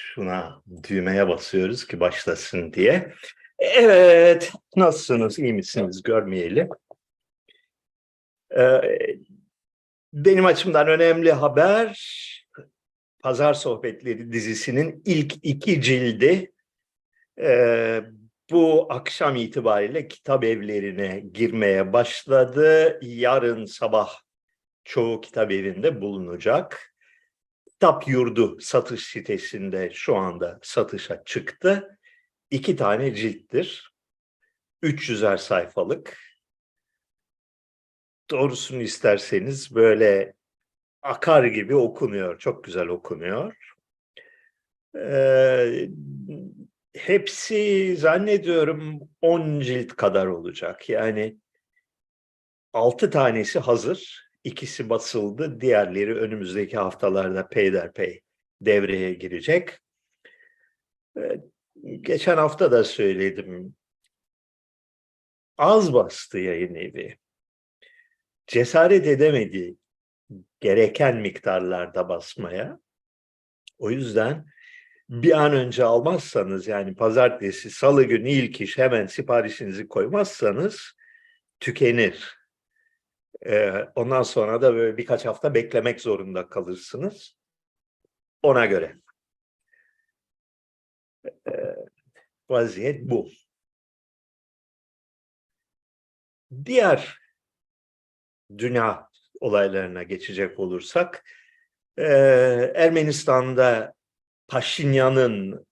Şuna düğmeye basıyoruz ki başlasın diye. Evet, nasılsınız, iyi misiniz görmeyelim. Ee, benim açımdan önemli haber, Pazar Sohbetleri dizisinin ilk iki cildi e, bu akşam itibariyle kitap evlerine girmeye başladı. Yarın sabah çoğu kitap evinde bulunacak. Kitap Yurdu satış sitesinde şu anda satışa çıktı. İki tane cilttir. 300'er sayfalık. Doğrusunu isterseniz böyle akar gibi okunuyor. Çok güzel okunuyor. Ee, hepsi zannediyorum 10 cilt kadar olacak. Yani 6 tanesi hazır. İkisi basıldı. Diğerleri önümüzdeki haftalarda peyderpey devreye girecek. Ee, geçen hafta da söyledim. Az bastı yayın evi. Cesaret edemedi gereken miktarlarda basmaya. O yüzden bir an önce almazsanız yani pazartesi, salı günü ilk iş hemen siparişinizi koymazsanız tükenir. Ondan sonra da böyle birkaç hafta beklemek zorunda kalırsınız. Ona göre. Vaziyet bu. Diğer dünya olaylarına geçecek olursak, Ermenistan'da Paşinyan'ın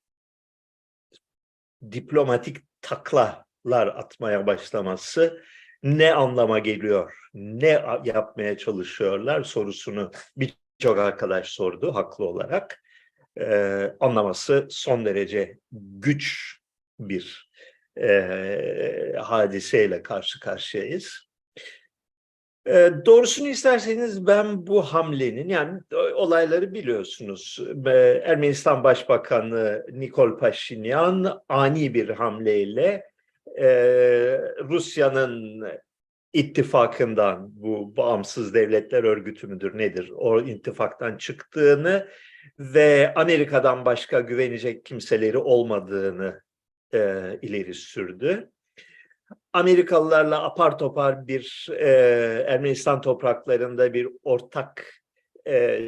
diplomatik taklalar atmaya başlaması ne anlama geliyor, ne yapmaya çalışıyorlar sorusunu birçok arkadaş sordu haklı olarak. Ee, anlaması son derece güç bir e, hadiseyle karşı karşıyayız. E, doğrusunu isterseniz ben bu hamlenin yani olayları biliyorsunuz. E, Ermenistan Başbakanı Nikol Paşinyan ani bir hamleyle e, Rusya'nın ittifakından bu bağımsız devletler örgütü müdür nedir o ittifaktan çıktığını ve Amerika'dan başka güvenecek kimseleri olmadığını e, ileri sürdü. Amerikalılarla apar topar bir e, Ermenistan topraklarında bir ortak e,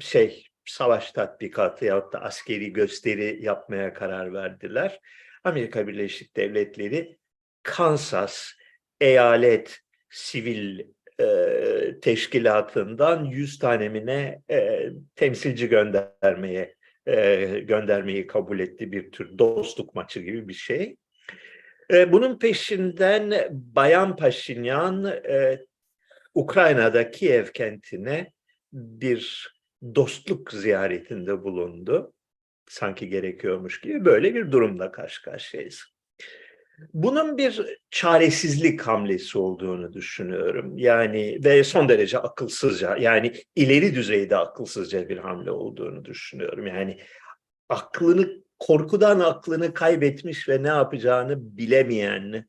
şey savaş tatbikatı yahut da askeri gösteri yapmaya karar verdiler. Amerika Birleşik Devletleri Kansas eyalet sivil e, teşkilatından 100 tanemine e, temsilci göndermeye e, göndermeyi kabul etti bir tür dostluk maçı gibi bir şey. E, bunun peşinden Bayan Paşinyan e, Ukrayna'da Kiev kentine bir dostluk ziyaretinde bulundu. Sanki gerekiyormuş gibi böyle bir durumda karşı karşıyayız. Bunun bir çaresizlik hamlesi olduğunu düşünüyorum. Yani ve son derece akılsızca yani ileri düzeyde akılsızca bir hamle olduğunu düşünüyorum. Yani aklını korkudan aklını kaybetmiş ve ne yapacağını bilemeyen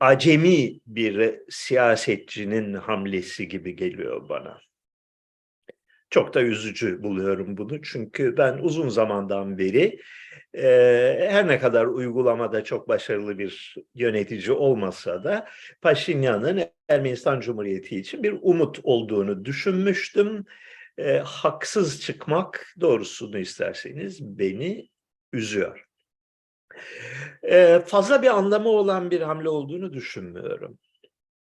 acemi bir siyasetçinin hamlesi gibi geliyor bana. Çok da üzücü buluyorum bunu çünkü ben uzun zamandan beri e, her ne kadar uygulamada çok başarılı bir yönetici olmasa da Paşinyan'ın Ermenistan Cumhuriyeti için bir umut olduğunu düşünmüştüm. E, haksız çıkmak doğrusunu isterseniz beni üzüyor. E, fazla bir anlamı olan bir hamle olduğunu düşünmüyorum.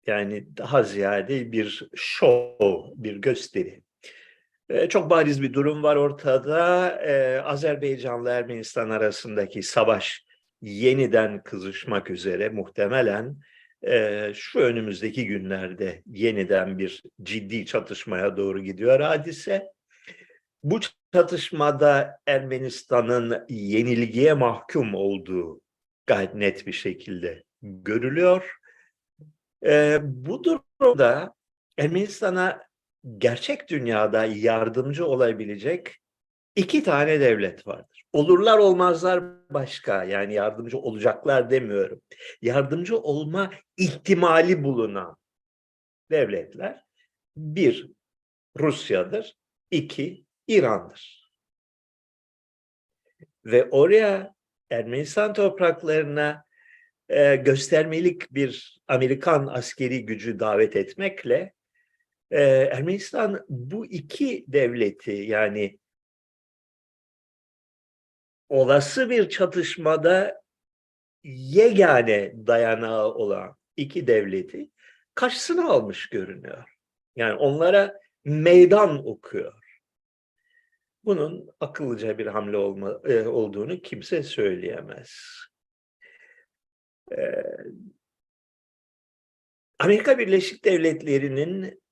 Yani daha ziyade bir show, bir gösteri. Çok bariz bir durum var ortada. E, Azerbaycan'la Ermenistan arasındaki savaş yeniden kızışmak üzere muhtemelen şu önümüzdeki günlerde yeniden bir ciddi çatışmaya doğru gidiyor hadise. Bu çatışmada Ermenistan'ın yenilgiye mahkum olduğu gayet net bir şekilde görülüyor. Bu durumda Ermenistan'a gerçek dünyada yardımcı olabilecek iki tane devlet vardır. Olurlar olmazlar başka yani yardımcı olacaklar demiyorum. Yardımcı olma ihtimali bulunan devletler bir Rusya'dır, iki İran'dır. ve oraya Ermenistan topraklarına e, göstermelik bir Amerikan askeri gücü davet etmekle Ermenistan bu iki devleti yani olası bir çatışmada yegane dayanağı olan iki devleti karşısına almış görünüyor. Yani onlara meydan okuyor. Bunun akıllıca bir hamle olma, e, olduğunu kimse söyleyemez. E, Amerika Birleşik Devletleri'nin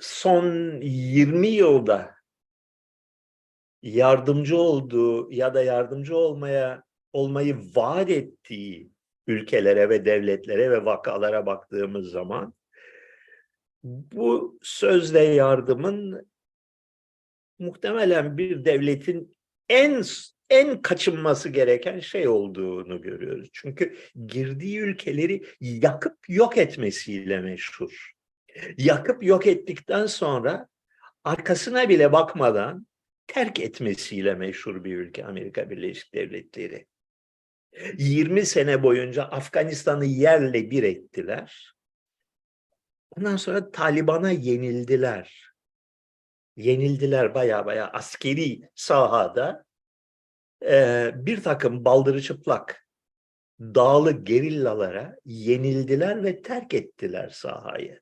son 20 yılda yardımcı olduğu ya da yardımcı olmaya olmayı vaat ettiği ülkelere ve devletlere ve vakalara baktığımız zaman bu sözde yardımın muhtemelen bir devletin en en kaçınması gereken şey olduğunu görüyoruz. Çünkü girdiği ülkeleri yakıp yok etmesiyle meşhur. Yakıp yok ettikten sonra arkasına bile bakmadan terk etmesiyle meşhur bir ülke Amerika Birleşik Devletleri. 20 sene boyunca Afganistan'ı yerle bir ettiler. Ondan sonra Taliban'a yenildiler. Yenildiler baya baya askeri sahada e, bir takım baldırı çıplak dağlı gerillalara yenildiler ve terk ettiler sahayı.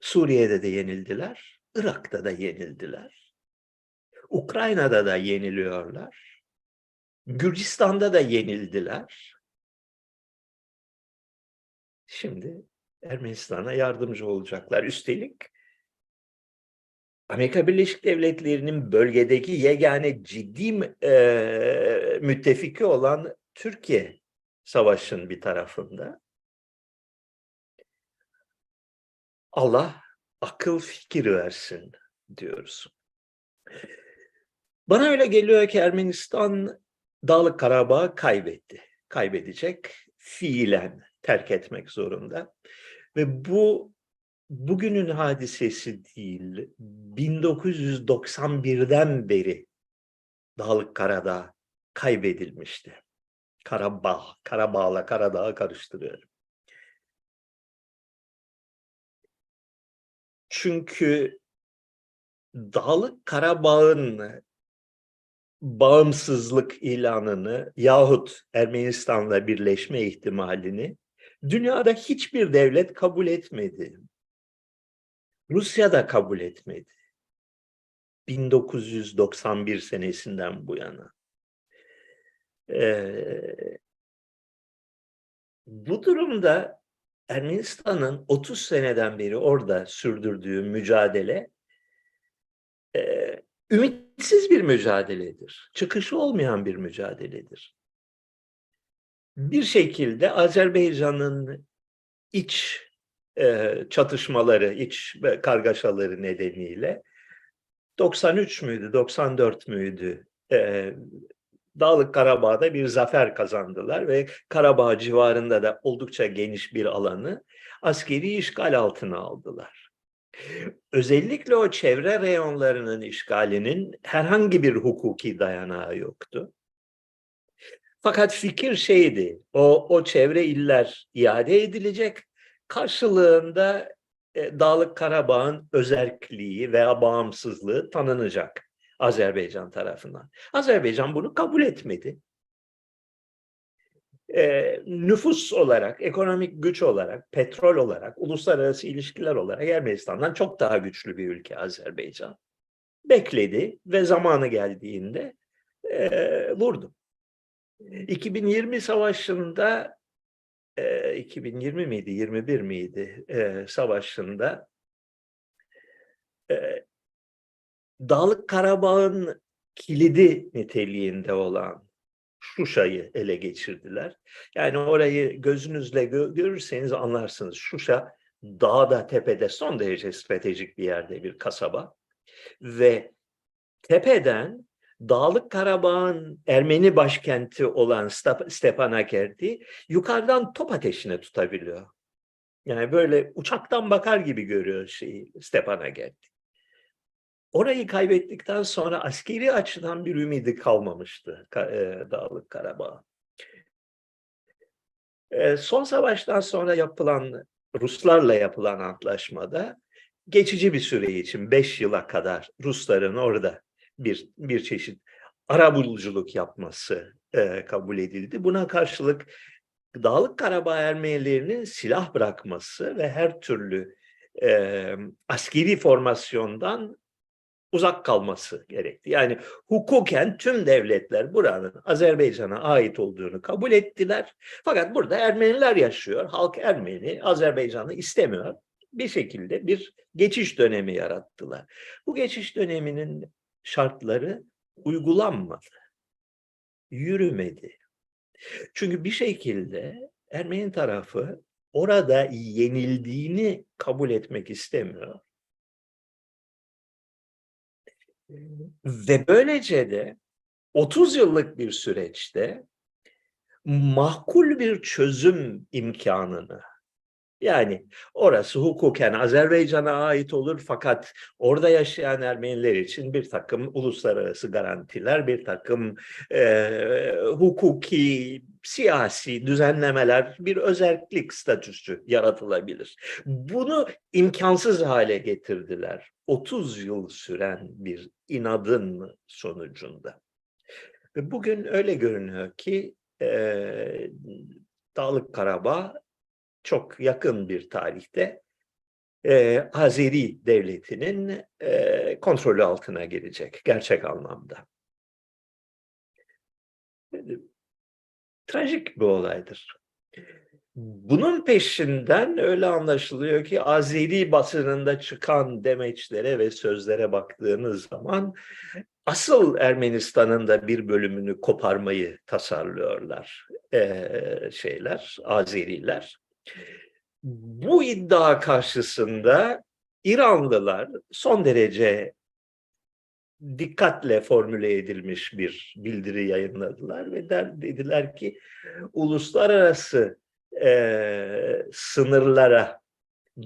Suriye'de de yenildiler, Irak'ta da yenildiler. Ukrayna'da da yeniliyorlar. Gürcistan'da da yenildiler. Şimdi Ermenistan'a yardımcı olacaklar. Üstelik Amerika Birleşik Devletleri'nin bölgedeki yegane ciddi e, müttefiki olan Türkiye savaşın bir tarafında. Allah akıl fikir versin diyoruz. Bana öyle geliyor ki Ermenistan Dağlık Karabağ'ı kaybetti. Kaybedecek, fiilen terk etmek zorunda. Ve bu bugünün hadisesi değil, 1991'den beri Dağlık Karadağ kaybedilmişti. Karabağ, Karabağ'la Karadağ'ı karıştırıyorum. Çünkü Dağlık Karabağ'ın bağımsızlık ilanını yahut Ermenistan'la birleşme ihtimalini dünyada hiçbir devlet kabul etmedi. Rusya da kabul etmedi. 1991 senesinden bu yana. Ee, bu durumda Ermenistan'ın 30 seneden beri orada sürdürdüğü mücadele e, ümitsiz bir mücadeledir. Çıkışı olmayan bir mücadeledir. Bir şekilde Azerbaycan'ın iç e, çatışmaları, iç kargaşaları nedeniyle 93 müydü, 94 müydü e, Dağlık Karabağ'da bir zafer kazandılar ve Karabağ civarında da oldukça geniş bir alanı askeri işgal altına aldılar. Özellikle o çevre reyonlarının işgalinin herhangi bir hukuki dayanağı yoktu. Fakat fikir şeydi, o, o çevre iller iade edilecek, karşılığında e, Dağlık Karabağ'ın özerkliği veya bağımsızlığı tanınacak Azerbaycan tarafından. Azerbaycan bunu kabul etmedi. E, nüfus olarak, ekonomik güç olarak, petrol olarak, uluslararası ilişkiler olarak Ermenistan'dan çok daha güçlü bir ülke Azerbaycan. Bekledi ve zamanı geldiğinde e, vurdu. 2020 savaşında e, 2020 miydi, 21 miydi e, savaşında e, Dağlık Karabağ'ın kilidi niteliğinde olan Şuşa'yı ele geçirdiler. Yani orayı gözünüzle gö görürseniz anlarsınız. Şuşa dağda tepede son derece stratejik bir yerde bir kasaba. Ve tepeden Dağlık Karabağ'ın Ermeni başkenti olan Stepanakert'i yukarıdan top ateşine tutabiliyor. Yani böyle uçaktan bakar gibi görüyor şeyi Stepanakert. Orayı kaybettikten sonra askeri açıdan bir ümidi kalmamıştı Ka- e, Dağlık Karabağ. E, son savaştan sonra yapılan Ruslarla yapılan antlaşmada geçici bir süre için 5 yıla kadar Rusların orada bir bir çeşit arabuluculuk yapması e, kabul edildi. Buna karşılık Dağlık Karabağ Ermenilerinin silah bırakması ve her türlü e, askeri formasyondan uzak kalması gerekti. Yani hukuken tüm devletler buranın Azerbaycan'a ait olduğunu kabul ettiler. Fakat burada Ermeniler yaşıyor. Halk Ermeni, Azerbaycan'ı istemiyor. Bir şekilde bir geçiş dönemi yarattılar. Bu geçiş döneminin şartları uygulanmadı. Yürümedi. Çünkü bir şekilde Ermeni tarafı orada yenildiğini kabul etmek istemiyor. Ve böylece de 30 yıllık bir süreçte makul bir çözüm imkanını yani orası hukuken Azerbaycan'a ait olur fakat orada yaşayan Ermeniler için bir takım uluslararası garantiler, bir takım e, hukuki, siyasi düzenlemeler, bir özellik statüsü yaratılabilir. Bunu imkansız hale getirdiler. 30 yıl süren bir inadın sonucunda. Bugün öyle görünüyor ki e, Dağlık Karabağ çok yakın bir tarihte e, Azeri devletinin e, kontrolü altına girecek gerçek anlamda. Trajik bir olaydır. Bunun peşinden öyle anlaşılıyor ki Azeri basınında çıkan demeçlere ve sözlere baktığınız zaman asıl Ermenistan'ın da bir bölümünü koparmayı tasarlıyorlar ee, şeyler, Azeriler. Bu iddia karşısında İranlılar son derece dikkatle formüle edilmiş bir bildiri yayınladılar ve dediler ki uluslararası e, sınırlara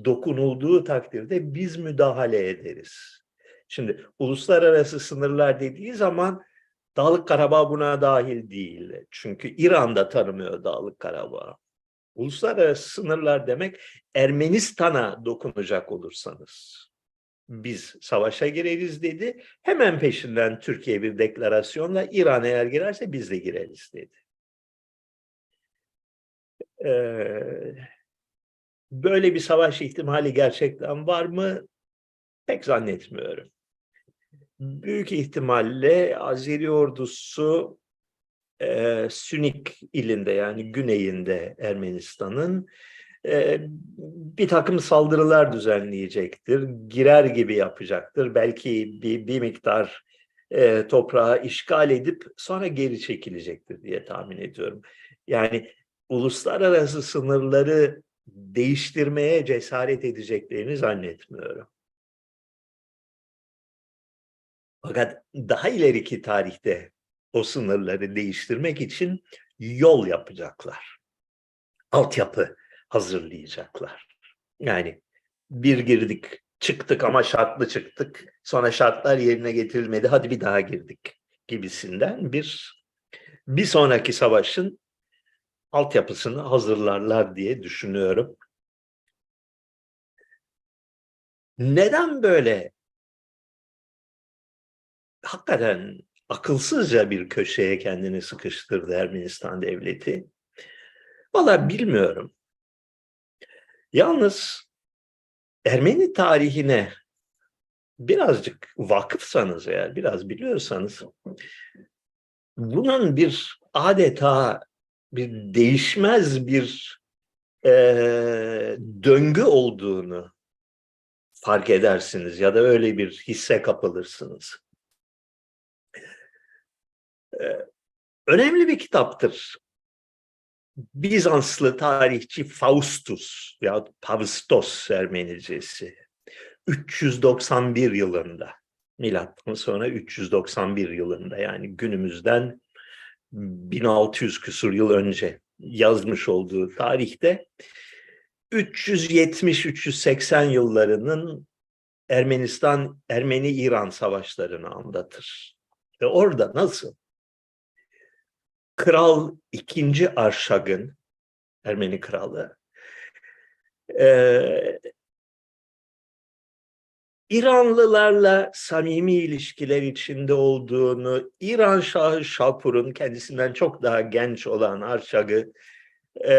dokunulduğu takdirde biz müdahale ederiz. Şimdi uluslararası sınırlar dediği zaman Dağlık Karabağ buna dahil değil. Çünkü İran'da tanımıyor Dağlık Karabağ. Uluslararası sınırlar demek Ermenistan'a dokunacak olursanız biz savaşa gireriz dedi. Hemen peşinden Türkiye bir deklarasyonla İran eğer girerse biz de gireriz dedi. Ee, böyle bir savaş ihtimali gerçekten var mı? Pek zannetmiyorum. Büyük ihtimalle Azeri ordusu e, Sünik ilinde yani güneyinde Ermenistan'ın e, bir takım saldırılar düzenleyecektir. Girer gibi yapacaktır. Belki bir, bir miktar e, toprağı işgal edip sonra geri çekilecektir diye tahmin ediyorum. Yani uluslararası sınırları değiştirmeye cesaret edeceklerini zannetmiyorum. Fakat daha ileriki tarihte o sınırları değiştirmek için yol yapacaklar. Altyapı hazırlayacaklar. Yani bir girdik, çıktık ama şartlı çıktık. Sonra şartlar yerine getirilmedi. Hadi bir daha girdik gibisinden bir bir sonraki savaşın altyapısını hazırlarlar diye düşünüyorum. Neden böyle hakikaten akılsızca bir köşeye kendini sıkıştırdı Ermenistan devleti? Valla bilmiyorum. Yalnız Ermeni tarihine birazcık vakıfsanız eğer, biraz biliyorsanız bunun bir adeta bir değişmez bir e, döngü olduğunu fark edersiniz ya da öyle bir hisse kapılırsınız. Önemli bir kitaptır. Bizanslı tarihçi Faustus ya Pavstos Ermenicesi 391 yılında milattan sonra 391 yılında yani günümüzden 1600 küsur yıl önce yazmış olduğu tarihte 370-380 yıllarının Ermenistan, Ermeni-İran savaşlarını anlatır. Ve orada nasıl? Kral 2. Arşag'ın, Ermeni kralı, e, İranlılarla samimi ilişkiler içinde olduğunu, İran Şahı Şapur'un kendisinden çok daha genç olan Arşag'ı e,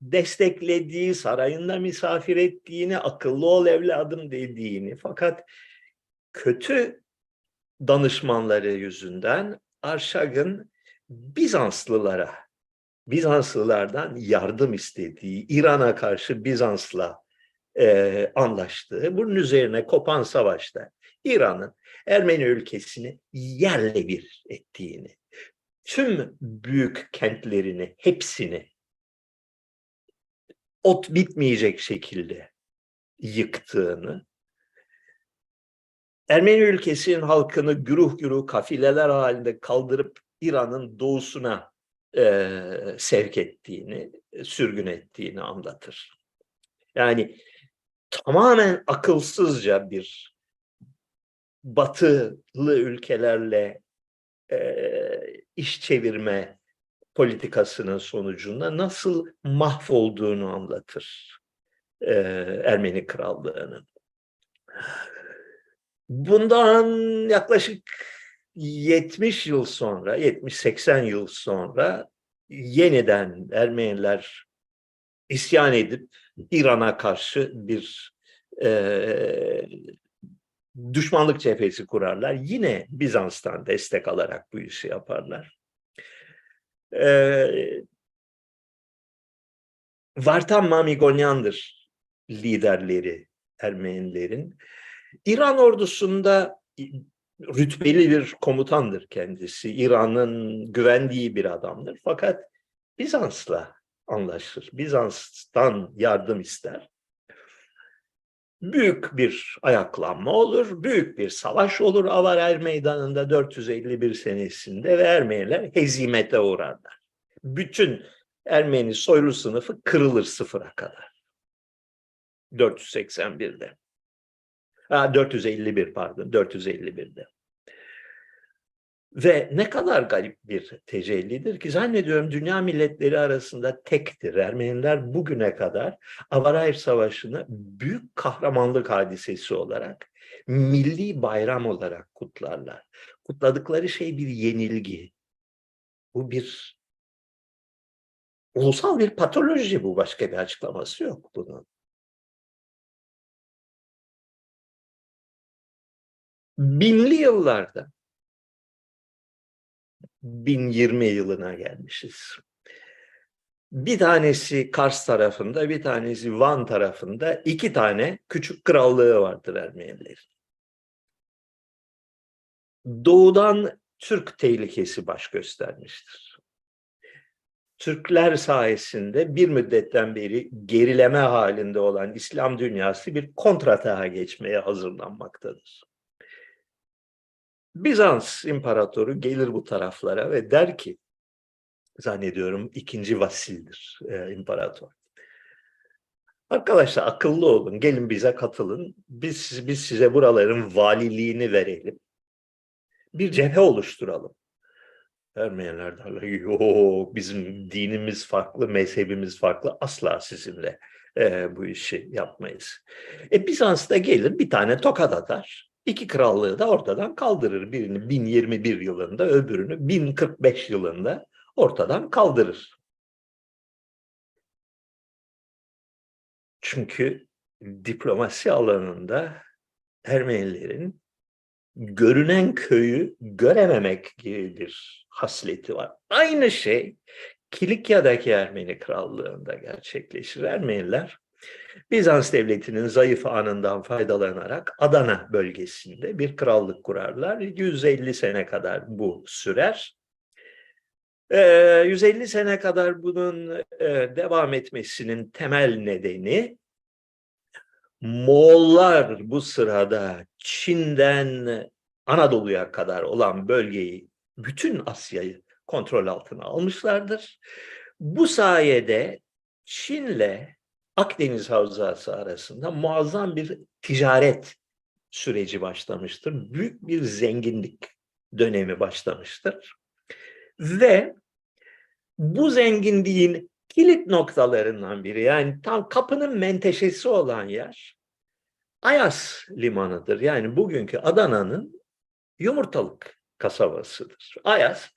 desteklediği, sarayında misafir ettiğini, akıllı ol evladım dediğini fakat kötü danışmanları yüzünden Arşag'ın Bizanslılara, Bizanslılardan yardım istediği, İran'a karşı Bizans'la e, anlaştığı, bunun üzerine kopan savaşta İran'ın Ermeni ülkesini yerle bir ettiğini, tüm büyük kentlerini, hepsini ot bitmeyecek şekilde yıktığını, Ermeni ülkesinin halkını güruh güruh kafileler halinde kaldırıp İran'ın doğusuna e, sevk ettiğini, sürgün ettiğini anlatır. Yani tamamen akılsızca bir batılı ülkelerle e, iş çevirme politikasının sonucunda nasıl mahvolduğunu anlatır e, Ermeni Krallığı'nın. Bundan yaklaşık 70 yıl sonra, 70-80 yıl sonra yeniden Ermeniler isyan edip İran'a karşı bir e, düşmanlık cephesi kurarlar. Yine Bizans'tan destek alarak bu işi yaparlar. E, Vartan Mamigonyan'dır liderleri Ermenilerin. İran ordusunda rütbeli bir komutandır kendisi. İran'ın güvendiği bir adamdır. Fakat Bizans'la anlaşır. Bizans'tan yardım ister. Büyük bir ayaklanma olur, büyük bir savaş olur Avarer Meydanı'nda 451 senesinde ve Ermeniler hezimete uğrarlar. Bütün Ermeni soylu sınıfı kırılır sıfıra kadar. 481'de. Ha, 451 pardon, 451'de. Ve ne kadar garip bir tecellidir ki zannediyorum dünya milletleri arasında tektir. Ermeniler bugüne kadar Avarayr Savaşı'nı büyük kahramanlık hadisesi olarak, milli bayram olarak kutlarlar. Kutladıkları şey bir yenilgi. Bu bir ulusal bir patoloji bu. Başka bir açıklaması yok bunun. Binli yıllarda 1020 yılına gelmişiz. Bir tanesi Kars tarafında, bir tanesi Van tarafında iki tane küçük krallığı vardır Ermenilerin. Doğudan Türk tehlikesi baş göstermiştir. Türkler sayesinde bir müddetten beri gerileme halinde olan İslam dünyası bir kontratağa geçmeye hazırlanmaktadır. Bizans imparatoru gelir bu taraflara ve der ki, zannediyorum ikinci Vasil'dir e, imparator. Arkadaşlar akıllı olun, gelin bize katılın. Biz, biz size buraların valiliğini verelim. Bir cephe oluşturalım. Ermeniler derler, yok bizim dinimiz farklı, mezhebimiz farklı, asla sizinle e, bu işi yapmayız. E Bizans da gelir bir tane tokat atar, İki krallığı da ortadan kaldırır. Birini 1021 yılında, öbürünü 1045 yılında ortadan kaldırır. Çünkü diplomasi alanında Ermenilerin görünen köyü görememek gibi bir hasleti var. Aynı şey Kilikya'daki Ermeni krallığında gerçekleşir. Ermeniler Bizans devletinin zayıf anından faydalanarak Adana bölgesinde bir krallık kurarlar. 150 sene kadar bu sürer. 150 ee, sene kadar bunun e, devam etmesinin temel nedeni Moğollar bu sırada Çin'den Anadolu'ya kadar olan bölgeyi, bütün Asya'yı kontrol altına almışlardır. Bu sayede Çin'le Akdeniz Havzası arasında muazzam bir ticaret süreci başlamıştır. Büyük bir zenginlik dönemi başlamıştır. Ve bu zenginliğin kilit noktalarından biri yani tam kapının menteşesi olan yer Ayas limanıdır. Yani bugünkü Adana'nın yumurtalık kasabasıdır. Ayas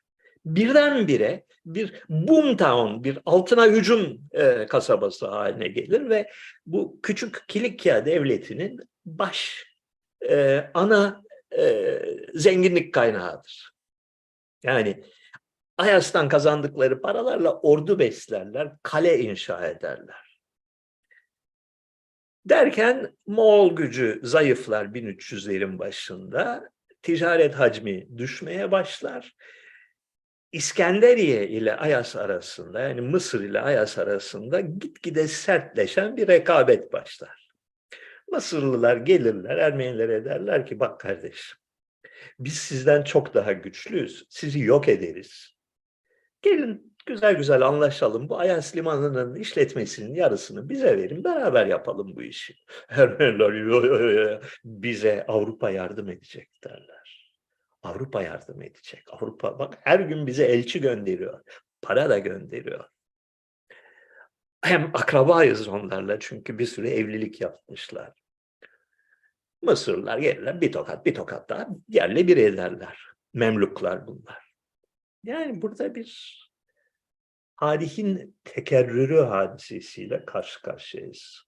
birdenbire bir boom town, bir altına hücum e, kasabası haline gelir ve bu küçük Kilikya devletinin baş e, ana e, zenginlik kaynağıdır. Yani Ayas'tan kazandıkları paralarla ordu beslerler, kale inşa ederler. Derken Moğol gücü zayıflar 1300'lerin başında, ticaret hacmi düşmeye başlar. İskenderiye ile Ayas arasında yani Mısır ile Ayas arasında gitgide sertleşen bir rekabet başlar. Mısırlılar gelirler Ermenilere derler ki bak kardeşim biz sizden çok daha güçlüyüz. Sizi yok ederiz. Gelin güzel güzel anlaşalım. Bu Ayas Limanı'nın işletmesinin yarısını bize verin. Beraber yapalım bu işi. Ermeniler bize Avrupa yardım edecek derler. Avrupa yardım edecek. Avrupa bak her gün bize elçi gönderiyor. Para da gönderiyor. Hem akrabayız onlarla çünkü bir sürü evlilik yapmışlar. Mısırlılar gelirler bir tokat bir tokat daha yerle bir ederler. Memluklar bunlar. Yani burada bir tarihin tekerrürü hadisesiyle karşı karşıyayız.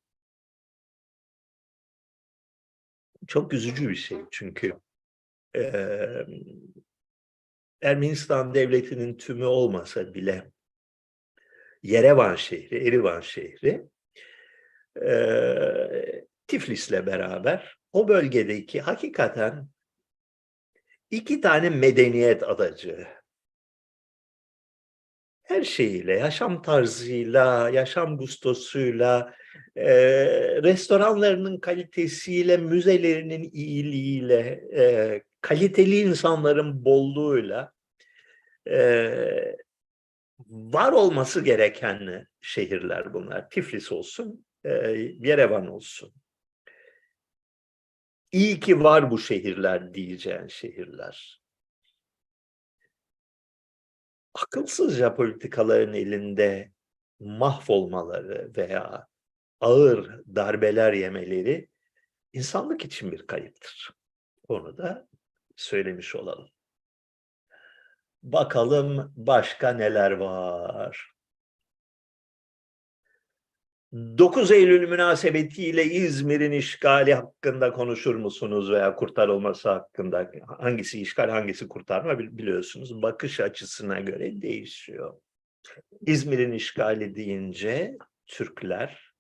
Çok üzücü bir şey çünkü e, Ermenistan devletinin tümü olmasa bile Yerevan şehri, Erivan şehri e, Tiflis'le beraber o bölgedeki hakikaten iki tane medeniyet adacı. Her şeyiyle, yaşam tarzıyla, yaşam gustosuyla, e, restoranlarının kalitesiyle, müzelerinin iyiliğiyle, e, kaliteli insanların bolluğuyla e, var olması gereken şehirler bunlar. Tiflis olsun, e, Yerevan olsun. İyi ki var bu şehirler diyeceğin şehirler akılsızca politikaların elinde mahvolmaları veya ağır darbeler yemeleri insanlık için bir kayıptır. Onu da söylemiş olalım. Bakalım başka neler var. 9 Eylül münasebetiyle İzmir'in işgali hakkında konuşur musunuz veya kurtarılması hakkında hangisi işgal hangisi kurtarma biliyorsunuz bakış açısına göre değişiyor. İzmir'in işgali deyince Türkler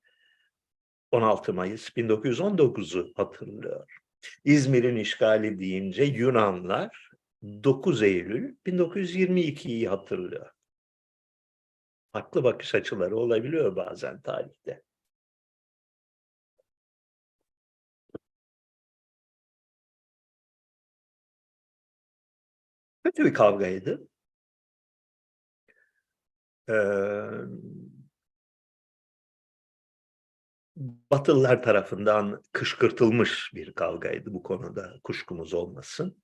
16 Mayıs 1919'u hatırlıyor. İzmir'in işgali deyince Yunanlar 9 Eylül 1922'yi hatırlıyor farklı bakış açıları olabiliyor bazen tarihte. Kötü bir kavgaydı. Ee, Batılılar tarafından kışkırtılmış bir kavgaydı bu konuda kuşkumuz olmasın.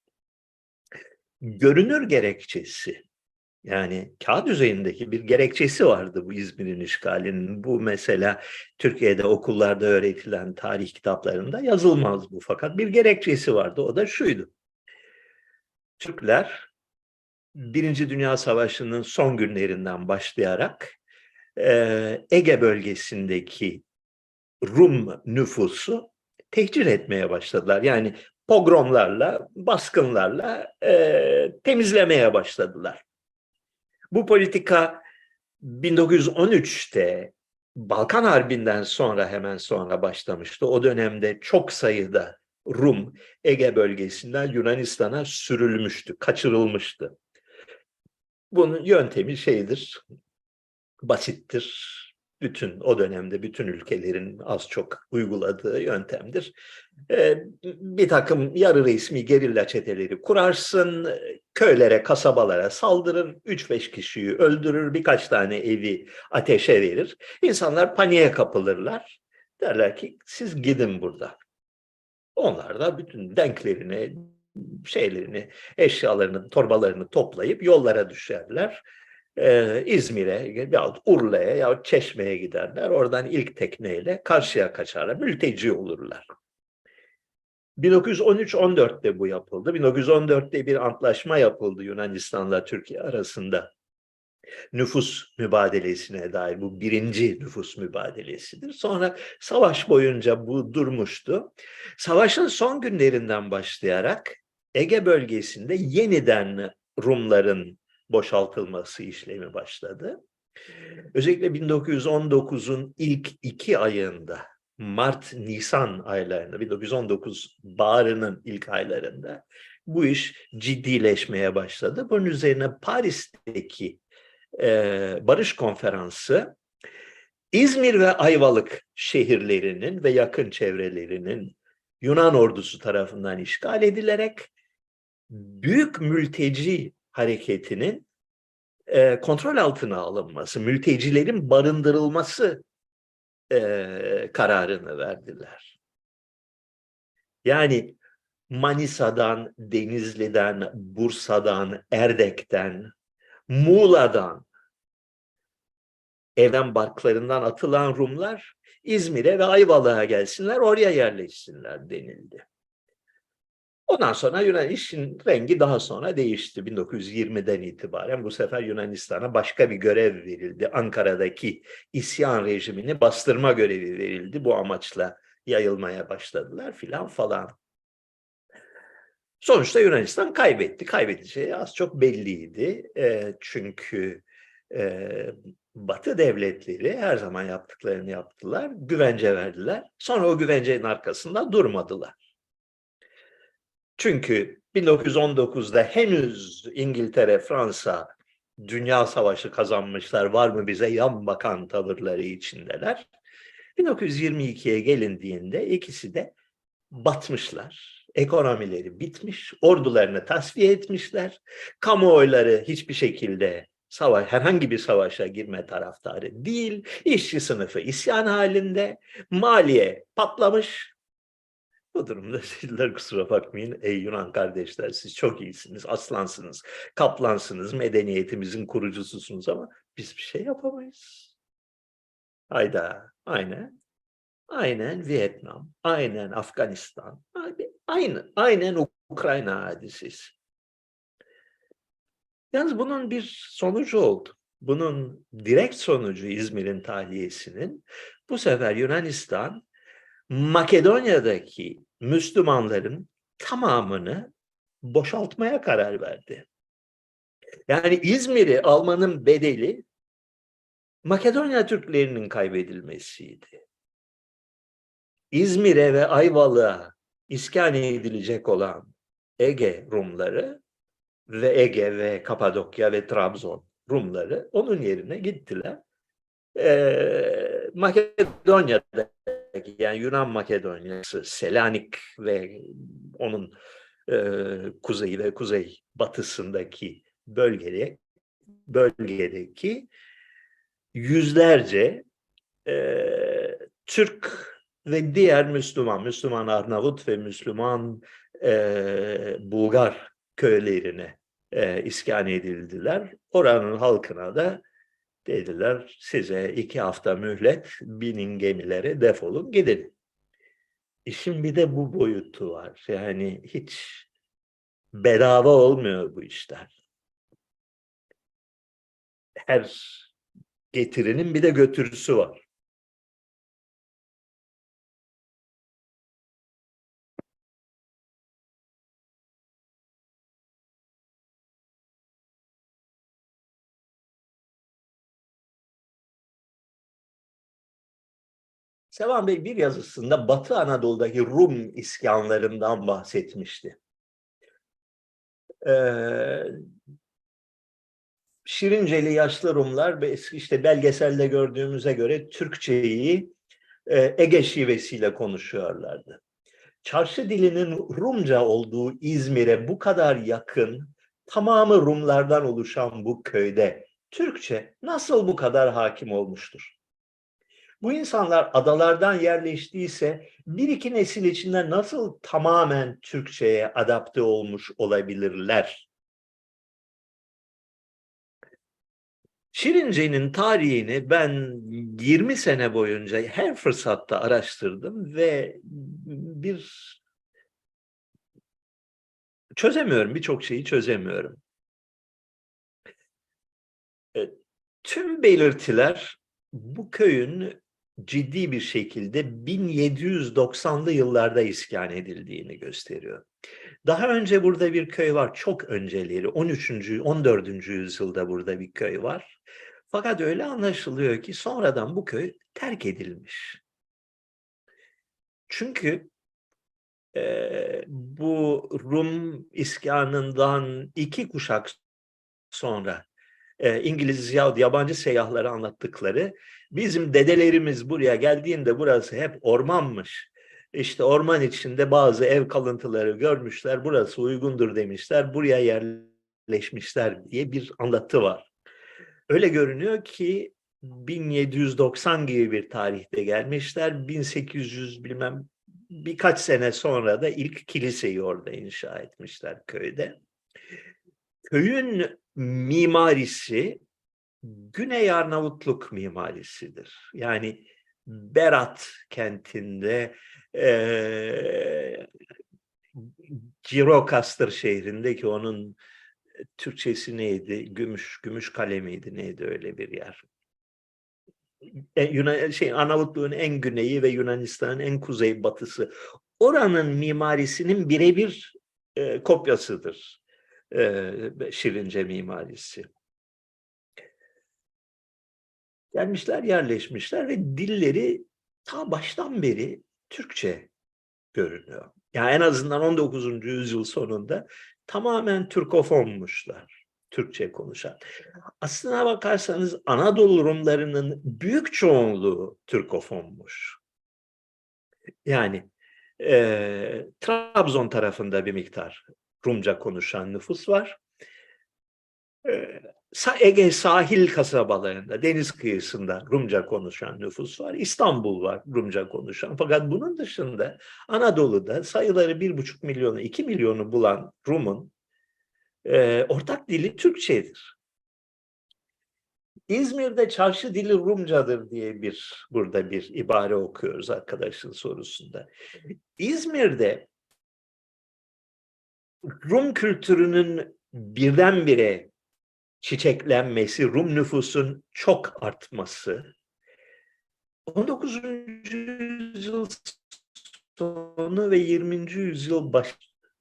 Görünür gerekçesi yani kağıt üzerindeki bir gerekçesi vardı bu İzmir'in işgalinin. Bu mesela Türkiye'de okullarda öğretilen tarih kitaplarında yazılmaz bu fakat bir gerekçesi vardı. O da şuydu. Türkler Birinci Dünya Savaşı'nın son günlerinden başlayarak Ege bölgesindeki Rum nüfusu tehcir etmeye başladılar. Yani pogromlarla, baskınlarla e, temizlemeye başladılar. Bu politika 1913'te Balkan Harbi'nden sonra hemen sonra başlamıştı. O dönemde çok sayıda Rum Ege bölgesinden Yunanistan'a sürülmüştü, kaçırılmıştı. Bunun yöntemi şeydir, basittir. Bütün o dönemde bütün ülkelerin az çok uyguladığı yöntemdir. Ee, bir takım yarı resmi gerilla çeteleri kurarsın, köylere, kasabalara saldırır, 3-5 kişiyi öldürür, birkaç tane evi ateşe verir. İnsanlar paniğe kapılırlar. Derler ki siz gidin buradan. Onlar da bütün denklerini, şeylerini, eşyalarını, torbalarını toplayıp yollara düşerler. Ee, İzmir'e yahut Urla'ya yahut Çeşme'ye giderler. Oradan ilk tekneyle karşıya kaçarlar. Mülteci olurlar. 1913-14'te bu yapıldı. 1914'te bir antlaşma yapıldı Yunanistan'la Türkiye arasında. Nüfus mübadelesine dair bu birinci nüfus mübadelesidir. Sonra savaş boyunca bu durmuştu. Savaşın son günlerinden başlayarak Ege bölgesinde yeniden Rumların boşaltılması işlemi başladı. Özellikle 1919'un ilk iki ayında Mart-Nisan aylarında, 1919 baharının ilk aylarında bu iş ciddileşmeye başladı. Bunun üzerine Paris'teki e, Barış Konferansı İzmir ve Ayvalık şehirlerinin ve yakın çevrelerinin Yunan ordusu tarafından işgal edilerek büyük mülteci hareketinin e, kontrol altına alınması, mültecilerin barındırılması e, kararını verdiler. Yani Manisa'dan, Denizli'den, Bursa'dan, Erdek'ten, Muğla'dan, evden barklarından atılan Rumlar İzmir'e ve Ayvalık'a gelsinler, oraya yerleşsinler denildi. Ondan sonra Yunan işin rengi daha sonra değişti. 1920'den itibaren bu sefer Yunanistan'a başka bir görev verildi. Ankara'daki isyan rejimini bastırma görevi verildi. Bu amaçla yayılmaya başladılar filan falan. Sonuçta Yunanistan kaybetti. Kaybedeceği az çok belliydi. E, çünkü e, Batı devletleri her zaman yaptıklarını yaptılar. Güvence verdiler. Sonra o güvencenin arkasında durmadılar. Çünkü 1919'da henüz İngiltere, Fransa dünya savaşı kazanmışlar. Var mı bize yan bakan tavırları içindeler. 1922'ye gelindiğinde ikisi de batmışlar. Ekonomileri bitmiş, ordularını tasfiye etmişler. Kamuoyları hiçbir şekilde savaş, herhangi bir savaşa girme taraftarı değil. İşçi sınıfı isyan halinde. Maliye patlamış. Bu durumda sizler kusura bakmayın ey Yunan kardeşler siz çok iyisiniz, aslansınız, kaplansınız, medeniyetimizin kurucususunuz ama biz bir şey yapamayız. Hayda, aynen. Aynen Vietnam, aynen Afganistan, aynı, aynen Ukrayna hadisesi. Yalnız bunun bir sonucu oldu. Bunun direkt sonucu İzmir'in tahliyesinin bu sefer Yunanistan Makedonya'daki Müslümanların tamamını boşaltmaya karar verdi. Yani İzmir'i almanın bedeli Makedonya Türklerinin kaybedilmesiydi. İzmir'e ve Ayvalık'a iskan edilecek olan Ege Rumları ve Ege ve Kapadokya ve Trabzon Rumları onun yerine gittiler. Ee, Makedonya'da yani Yunan Makedonya'sı, Selanik ve onun e, kuzeyi ve kuzey batısındaki bölgede bölgedeki yüzlerce e, Türk ve diğer Müslüman, Müslüman Arnavut ve Müslüman e, Bulgar köylerine e, iskan edildiler. Oranın halkına da Dediler size iki hafta mühlet binin gemilere defolun gidin. İşin bir de bu boyutu var. Yani hiç bedava olmuyor bu işler. Her getirinin bir de götürüsü var. Sevan Bey bir yazısında Batı Anadolu'daki Rum isyanlarından bahsetmişti. Ee, Şirinceli yaşlı Rumlar ve işte belgeselde gördüğümüze göre Türkçeyi e, Ege şivesiyle konuşuyorlardı. Çarşı dilinin Rumca olduğu İzmir'e bu kadar yakın tamamı Rumlardan oluşan bu köyde Türkçe nasıl bu kadar hakim olmuştur? Bu insanlar adalardan yerleştiyse bir iki nesil içinde nasıl tamamen Türkçe'ye adapte olmuş olabilirler? Şirince'nin tarihini ben 20 sene boyunca her fırsatta araştırdım ve bir çözemiyorum, birçok şeyi çözemiyorum. E, tüm belirtiler bu köyün ciddi bir şekilde 1790'lı yıllarda iskan edildiğini gösteriyor. Daha önce burada bir köy var, çok önceleri, 13. 14. yüzyılda burada bir köy var. Fakat öyle anlaşılıyor ki sonradan bu köy terk edilmiş. Çünkü e, bu Rum iskanından iki kuşak sonra e, İngiliz yahut yabancı seyyahları anlattıkları bizim dedelerimiz buraya geldiğinde burası hep ormanmış. İşte orman içinde bazı ev kalıntıları görmüşler, burası uygundur demişler, buraya yerleşmişler diye bir anlatı var. Öyle görünüyor ki 1790 gibi bir tarihte gelmişler, 1800 bilmem birkaç sene sonra da ilk kiliseyi orada inşa etmişler köyde. Köyün mimarisi Güney Arnavutluk mimarisidir. Yani Berat kentinde e, Girokastır şehrindeki onun Türkçesi neydi? Gümüş, Gümüş Kale miydi? Neydi öyle bir yer? E, Yunan, şey, Arnavutluğun en güneyi ve Yunanistan'ın en kuzey batısı. Oranın mimarisinin birebir e, kopyasıdır e, Şirince mimarisi. Gelmişler, yerleşmişler ve dilleri ta baştan beri Türkçe görünüyor. Yani en azından 19. yüzyıl sonunda tamamen Türkofonmuşlar. Türkçe konuşan. Aslına bakarsanız Anadolu Rumlarının büyük çoğunluğu Türkofonmuş. Yani e, Trabzon tarafında bir miktar Rumca konuşan nüfus var. E, Ege sahil kasabalarında, deniz kıyısında Rumca konuşan nüfus var. İstanbul var Rumca konuşan. Fakat bunun dışında Anadolu'da sayıları bir buçuk milyonu, iki milyonu bulan Rum'un e, ortak dili Türkçedir. İzmir'de çarşı dili Rumcadır diye bir burada bir ibare okuyoruz arkadaşın sorusunda. İzmir'de Rum kültürünün birdenbire çiçeklenmesi, Rum nüfusun çok artması, 19. yüzyıl sonu ve 20. yüzyıl baş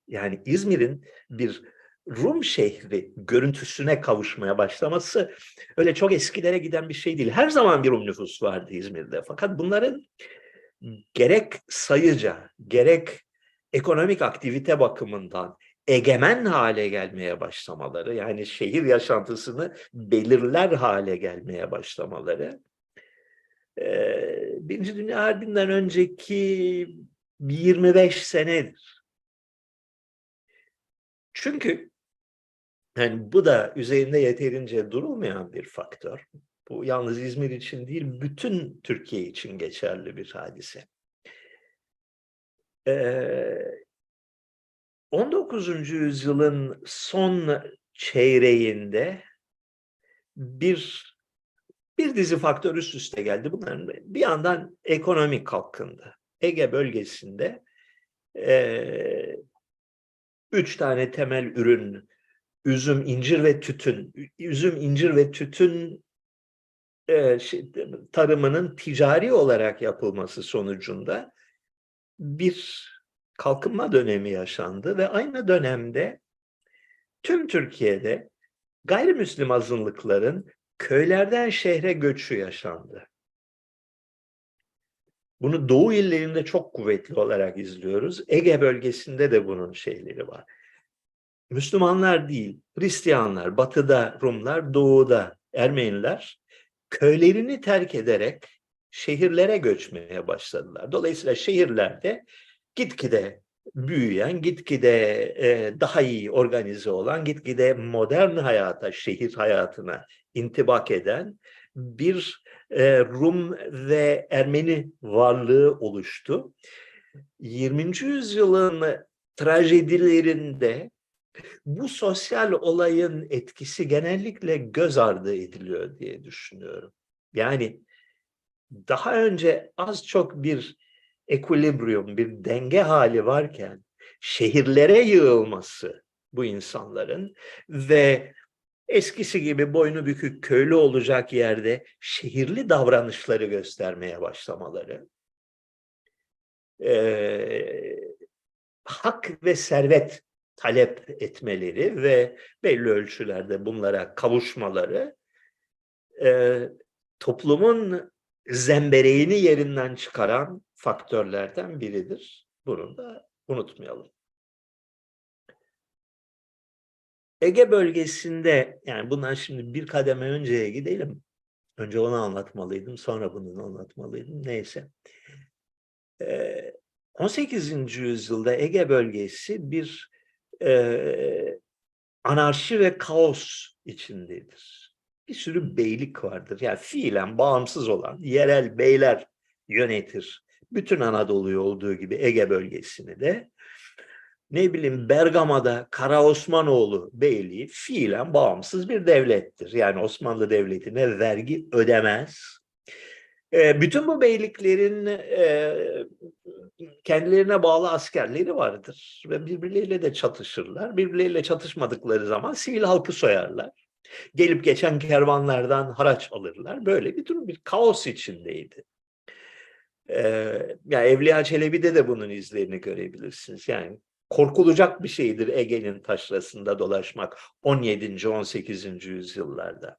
yani İzmir'in bir Rum şehri görüntüsüne kavuşmaya başlaması öyle çok eskilere giden bir şey değil. Her zaman bir Rum nüfus vardı İzmir'de. Fakat bunların gerek sayıca, gerek ekonomik aktivite bakımından egemen hale gelmeye başlamaları, yani şehir yaşantısını belirler hale gelmeye başlamaları, Birinci Dünya Harbi'nden önceki 25 senedir. Çünkü yani bu da üzerinde yeterince durulmayan bir faktör. Bu yalnız İzmir için değil, bütün Türkiye için geçerli bir hadise. 19. yüzyılın son çeyreğinde bir bir dizi faktör üst üste geldi. Bunların bir yandan ekonomik kalkındı. Ege bölgesinde e, üç tane temel ürün üzüm, incir ve tütün. Üzüm, incir ve tütün e, şey, tarımının ticari olarak yapılması sonucunda bir kalkınma dönemi yaşandı ve aynı dönemde tüm Türkiye'de gayrimüslim azınlıkların köylerden şehre göçü yaşandı. Bunu Doğu illerinde çok kuvvetli olarak izliyoruz. Ege bölgesinde de bunun şeyleri var. Müslümanlar değil, Hristiyanlar, batıda Rumlar, doğuda Ermeniler köylerini terk ederek şehirlere göçmeye başladılar. Dolayısıyla şehirlerde gitgide büyüyen, gitgide e, daha iyi organize olan, gitgide modern hayata, şehir hayatına intibak eden bir e, Rum ve Ermeni varlığı oluştu. 20. yüzyılın trajedilerinde bu sosyal olayın etkisi genellikle göz ardı ediliyor diye düşünüyorum. Yani daha önce az çok bir ekvilibrium, bir denge hali varken şehirlere yığılması bu insanların ve eskisi gibi boynu bükük köylü olacak yerde şehirli davranışları göstermeye başlamaları e, hak ve servet talep etmeleri ve belli ölçülerde bunlara kavuşmaları e, toplumun zembereğini yerinden çıkaran faktörlerden biridir. Bunu da unutmayalım. Ege bölgesinde yani bundan şimdi bir kademe önceye gidelim. Önce onu anlatmalıydım, sonra bunu anlatmalıydım. Neyse. 18. yüzyılda Ege bölgesi bir e, anarşi ve kaos içindedir. Bir sürü beylik vardır. Yani fiilen bağımsız olan yerel beyler yönetir. Bütün Anadolu'yu olduğu gibi Ege bölgesini de ne bileyim Bergama'da Kara Osmanoğlu Beyliği fiilen bağımsız bir devlettir. Yani Osmanlı Devleti'ne vergi ödemez. E, bütün bu beyliklerin e, kendilerine bağlı askerleri vardır ve birbirleriyle de çatışırlar. Birbirleriyle çatışmadıkları zaman sivil halkı soyarlar. Gelip geçen kervanlardan haraç alırlar. Böyle bir durum bir kaos içindeydi. Ee, ya Evliya Çelebi'de de bunun izlerini görebilirsiniz. Yani korkulacak bir şeydir Ege'nin taşrasında dolaşmak 17. 18. yüzyıllarda.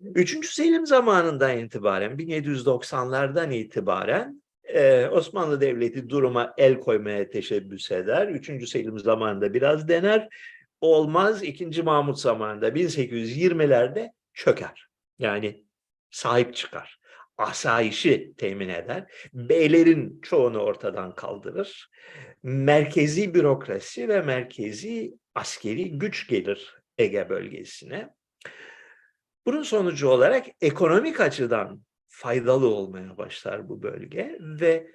Üçüncü Selim zamanından itibaren 1790'lardan itibaren e, Osmanlı Devleti duruma el koymaya teşebbüs eder. Üçüncü Selim zamanında biraz dener. Olmaz. İkinci Mahmut zamanında 1820'lerde çöker. Yani sahip çıkar. Asayişi temin eder. Beylerin çoğunu ortadan kaldırır. Merkezi bürokrasi ve merkezi askeri güç gelir Ege bölgesine. Bunun sonucu olarak ekonomik açıdan faydalı olmaya başlar bu bölge ve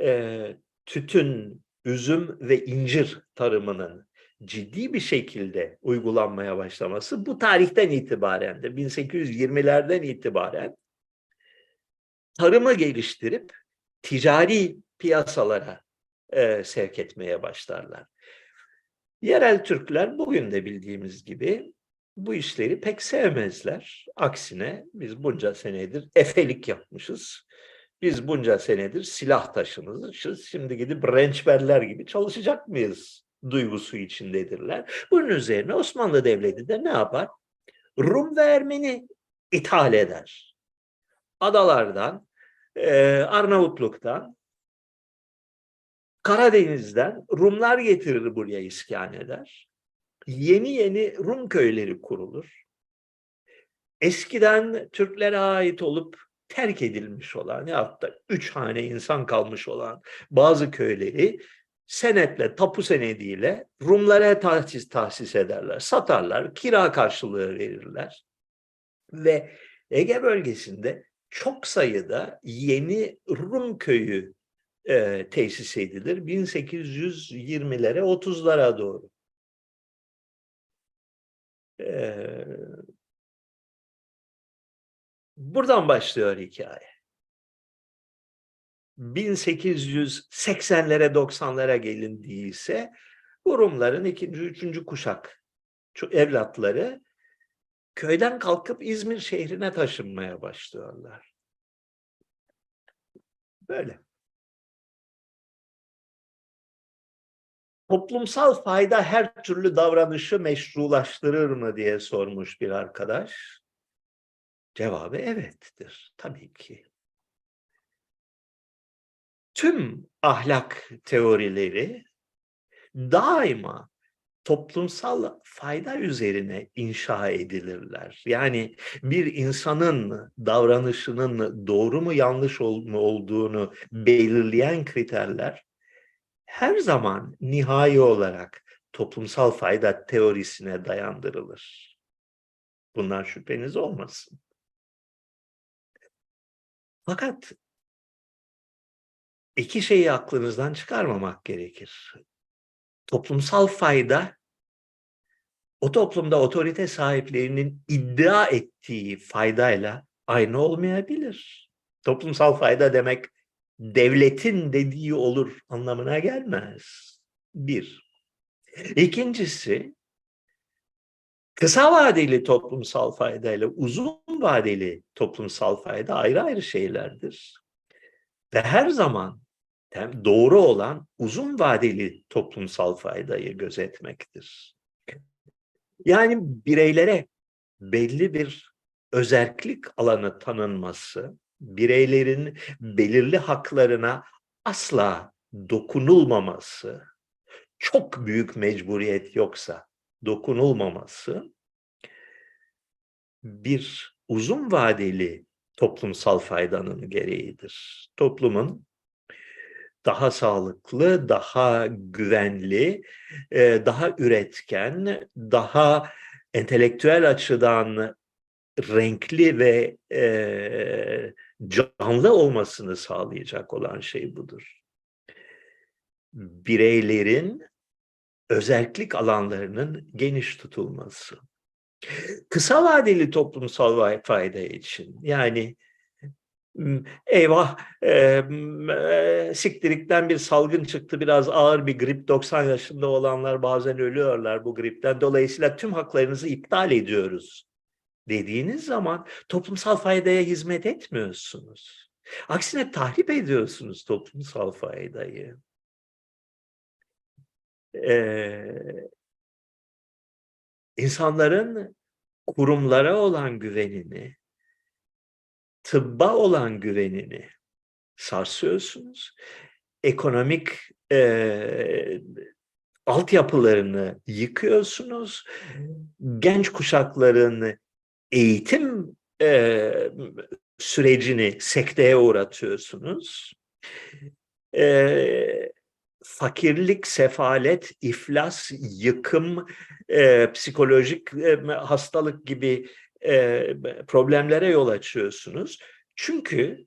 e, tütün, üzüm ve incir tarımının ciddi bir şekilde uygulanmaya başlaması bu tarihten itibaren de 1820'lerden itibaren tarımı geliştirip ticari piyasalara e, sevk etmeye başlarlar. Yerel Türkler bugün de bildiğimiz gibi bu işleri pek sevmezler. Aksine biz bunca senedir efelik yapmışız. Biz bunca senedir silah taşımışız. Şimdi gidip rençberler gibi çalışacak mıyız duygusu içindedirler. Bunun üzerine Osmanlı Devleti de ne yapar? Rum ve Ermeni ithal eder. Adalardan, Arnavutluk'tan, Karadeniz'den Rumlar getirir buraya iskan eder yeni yeni Rum köyleri kurulur. Eskiden Türklere ait olup terk edilmiş olan ya hatta üç hane insan kalmış olan bazı köyleri senetle, tapu senediyle Rumlara tahsis, tahsis ederler, satarlar, kira karşılığı verirler. Ve Ege bölgesinde çok sayıda yeni Rum köyü e, tesis edilir 1820'lere 30'lara doğru. Ee, buradan başlıyor hikaye. 1880'lere 90'lara gelindiyse bu Rumların ikinci, üçüncü kuşak evlatları köyden kalkıp İzmir şehrine taşınmaya başlıyorlar. Böyle. toplumsal fayda her türlü davranışı meşrulaştırır mı diye sormuş bir arkadaş. Cevabı evettir. Tabii ki. Tüm ahlak teorileri daima toplumsal fayda üzerine inşa edilirler. Yani bir insanın davranışının doğru mu yanlış mu olduğunu belirleyen kriterler her zaman nihai olarak toplumsal fayda teorisine dayandırılır. Bundan şüpheniz olmasın. Fakat iki şeyi aklınızdan çıkarmamak gerekir. Toplumsal fayda o toplumda otorite sahiplerinin iddia ettiği faydayla aynı olmayabilir. Toplumsal fayda demek devletin dediği olur anlamına gelmez. Bir. İkincisi, kısa vadeli toplumsal fayda ile uzun vadeli toplumsal fayda ayrı ayrı şeylerdir. Ve her zaman doğru olan uzun vadeli toplumsal faydayı gözetmektir. Yani bireylere belli bir özellik alanı tanınması, bireylerin belirli haklarına asla dokunulmaması, çok büyük mecburiyet yoksa dokunulmaması bir uzun vadeli toplumsal faydanın gereğidir. Toplumun daha sağlıklı, daha güvenli, daha üretken, daha entelektüel açıdan renkli ve canlı olmasını sağlayacak olan şey budur. Bireylerin özellik alanlarının geniş tutulması. Kısa vadeli toplumsal fayda için yani eyvah e, siktirikten bir salgın çıktı biraz ağır bir grip 90 yaşında olanlar bazen ölüyorlar bu gripten dolayısıyla tüm haklarınızı iptal ediyoruz dediğiniz zaman toplumsal faydaya hizmet etmiyorsunuz. Aksine tahrip ediyorsunuz toplumsal faydayı. Ee, insanların kurumlara olan güvenini, tıbba olan güvenini sarsıyorsunuz. Ekonomik e, altyapılarını yıkıyorsunuz. Genç kuşakların eğitim e, sürecini sekteye uğratıyorsunuz. E, fakirlik, sefalet, iflas, yıkım, e, psikolojik e, hastalık gibi problemlere yol açıyorsunuz. Çünkü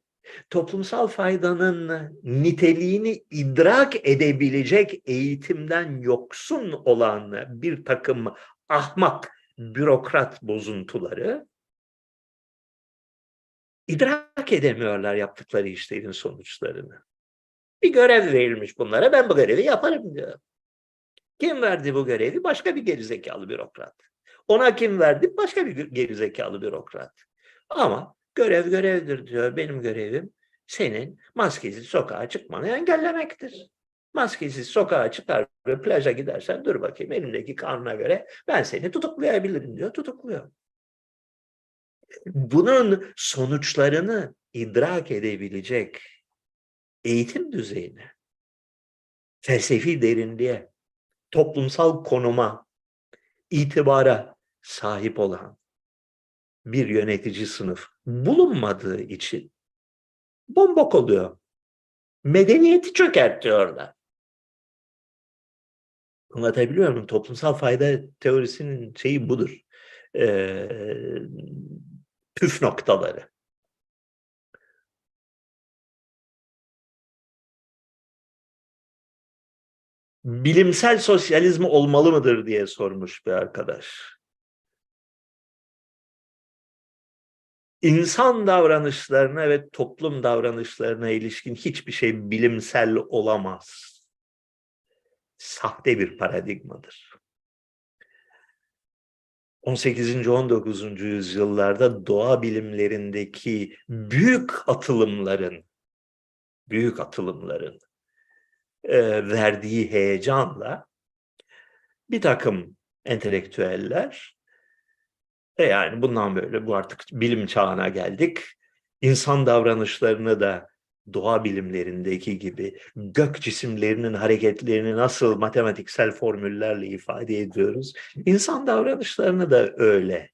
toplumsal faydanın niteliğini idrak edebilecek eğitimden yoksun olan bir takım ahmak bürokrat bozuntuları idrak edemiyorlar yaptıkları işlerin sonuçlarını. Bir görev verilmiş bunlara ben bu görevi yaparım diyor. Kim verdi bu görevi? Başka bir gerizekalı bürokrat. Ona kim verdi? Başka bir gerizekalı bürokrat. Ama görev görevdir diyor. Benim görevim senin maskesiz sokağa çıkmanı engellemektir. Maskesiz sokağa çıkar ve plaja gidersen dur bakayım elimdeki kanuna göre ben seni tutuklayabilirim diyor. Tutukluyor. Bunun sonuçlarını idrak edebilecek eğitim düzeyine, felsefi derinliğe, toplumsal konuma, itibara sahip olan bir yönetici sınıf bulunmadığı için bombok oluyor. Medeniyeti çökertiyorlar. Anlatabiliyor muyum? Toplumsal fayda teorisinin şeyi budur. Ee, püf noktaları. Bilimsel sosyalizm olmalı mıdır diye sormuş bir arkadaş. İnsan davranışlarına ve toplum davranışlarına ilişkin hiçbir şey bilimsel olamaz sahte bir paradigmadır. 18. 19. yüzyıllarda doğa bilimlerindeki büyük atılımların büyük atılımların e, verdiği heyecanla bir takım entelektüeller e yani bundan böyle bu artık bilim çağına geldik. İnsan davranışlarını da doğa bilimlerindeki gibi gök cisimlerinin hareketlerini nasıl matematiksel formüllerle ifade ediyoruz, insan davranışlarını da öyle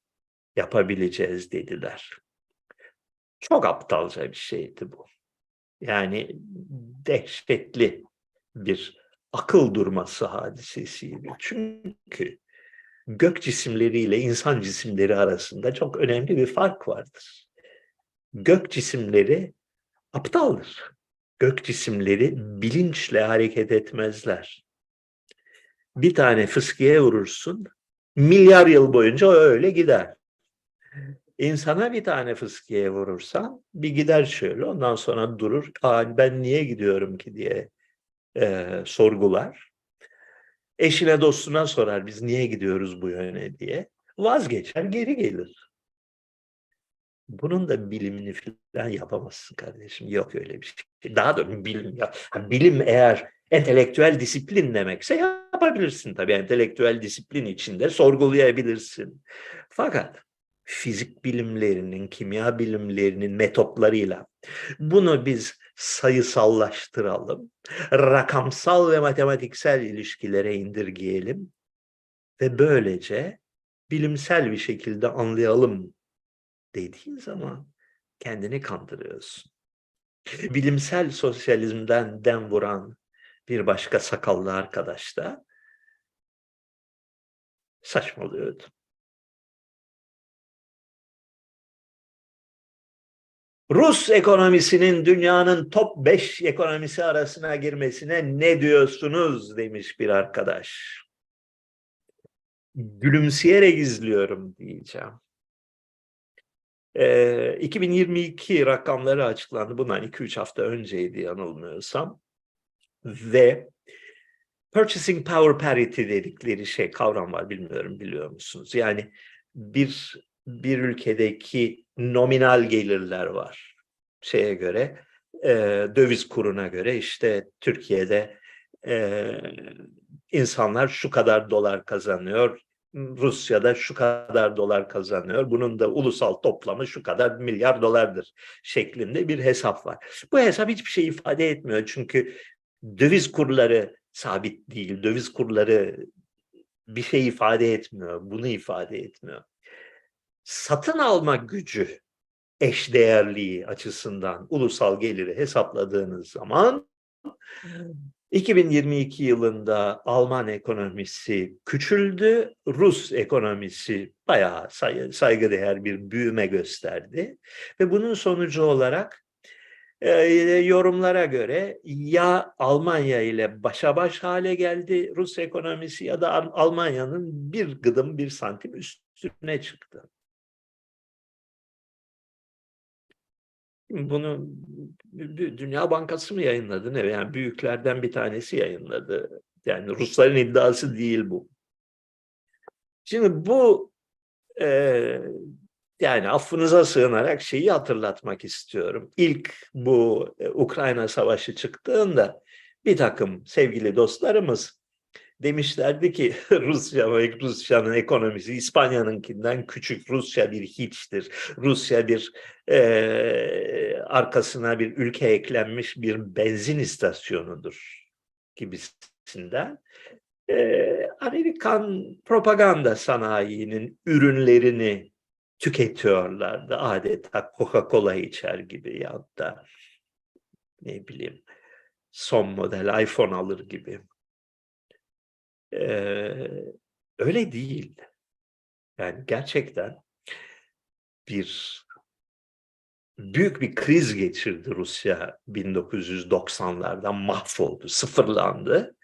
yapabileceğiz dediler. Çok aptalca bir şeydi bu. Yani dehşetli bir akıl durması hadisesiydi. Çünkü gök cisimleriyle insan cisimleri arasında çok önemli bir fark vardır. Gök cisimleri aptaldır. Gök cisimleri bilinçle hareket etmezler. Bir tane fıskiye vurursun, milyar yıl boyunca o öyle gider. İnsana bir tane fıskiye vurursan bir gider şöyle ondan sonra durur. Aa, ben niye gidiyorum ki diye e, sorgular. Eşine dostuna sorar biz niye gidiyoruz bu yöne diye. Vazgeçer geri gelir. Bunun da bilimini falan yapamazsın kardeşim. Yok öyle bir şey. Daha da bilim ya. Bilim eğer entelektüel disiplin demekse yapabilirsin tabii. Entelektüel disiplin içinde sorgulayabilirsin. Fakat fizik bilimlerinin, kimya bilimlerinin metotlarıyla bunu biz sayısallaştıralım, rakamsal ve matematiksel ilişkilere indirgeyelim ve böylece bilimsel bir şekilde anlayalım dediğin zaman kendini kandırıyorsun. Bilimsel sosyalizmden dem vuran bir başka sakallı arkadaş da saçmalıyordu. Rus ekonomisinin dünyanın top 5 ekonomisi arasına girmesine ne diyorsunuz demiş bir arkadaş. Gülümseyerek izliyorum diyeceğim. Ee, 2022 rakamları açıklandı. Bundan 2-3 hafta önceydi yanılmıyorsam. Ve purchasing power parity dedikleri şey kavram var bilmiyorum biliyor musunuz? Yani bir bir ülkedeki nominal gelirler var şeye göre e, döviz kuruna göre işte Türkiye'de e, insanlar şu kadar dolar kazanıyor Rusya'da şu kadar dolar kazanıyor. Bunun da ulusal toplamı şu kadar milyar dolardır şeklinde bir hesap var. Bu hesap hiçbir şey ifade etmiyor. Çünkü döviz kurları sabit değil. Döviz kurları bir şey ifade etmiyor. Bunu ifade etmiyor satın alma gücü eşdeğerliği açısından ulusal geliri hesapladığınız zaman 2022 yılında Alman ekonomisi küçüldü, Rus ekonomisi bayağı say saygıdeğer bir büyüme gösterdi ve bunun sonucu olarak e, yorumlara göre ya Almanya ile başa baş hale geldi Rus ekonomisi ya da Almanya'nın bir gıdım bir santim üstüne çıktı. Bunu Dünya Bankası mı yayınladı ne? Yani büyüklerden bir tanesi yayınladı. Yani Rusların iddiası değil bu. Şimdi bu e, yani affınıza sığınarak şeyi hatırlatmak istiyorum. İlk bu e, Ukrayna Savaşı çıktığında bir takım sevgili dostlarımız demişlerdi ki Rusya ve Rusya'nın ekonomisi İspanya'nınkinden küçük. Rusya bir hiçtir. Rusya bir e, arkasına bir ülke eklenmiş bir benzin istasyonudur gibisinden. E, Amerikan propaganda sanayinin ürünlerini tüketiyorlardı. Adeta Coca-Cola içer gibi ya da ne bileyim son model iPhone alır gibi. Öyle değil. Yani gerçekten bir büyük bir kriz geçirdi Rusya 1990'lardan mahvoldu, sıfırlandı.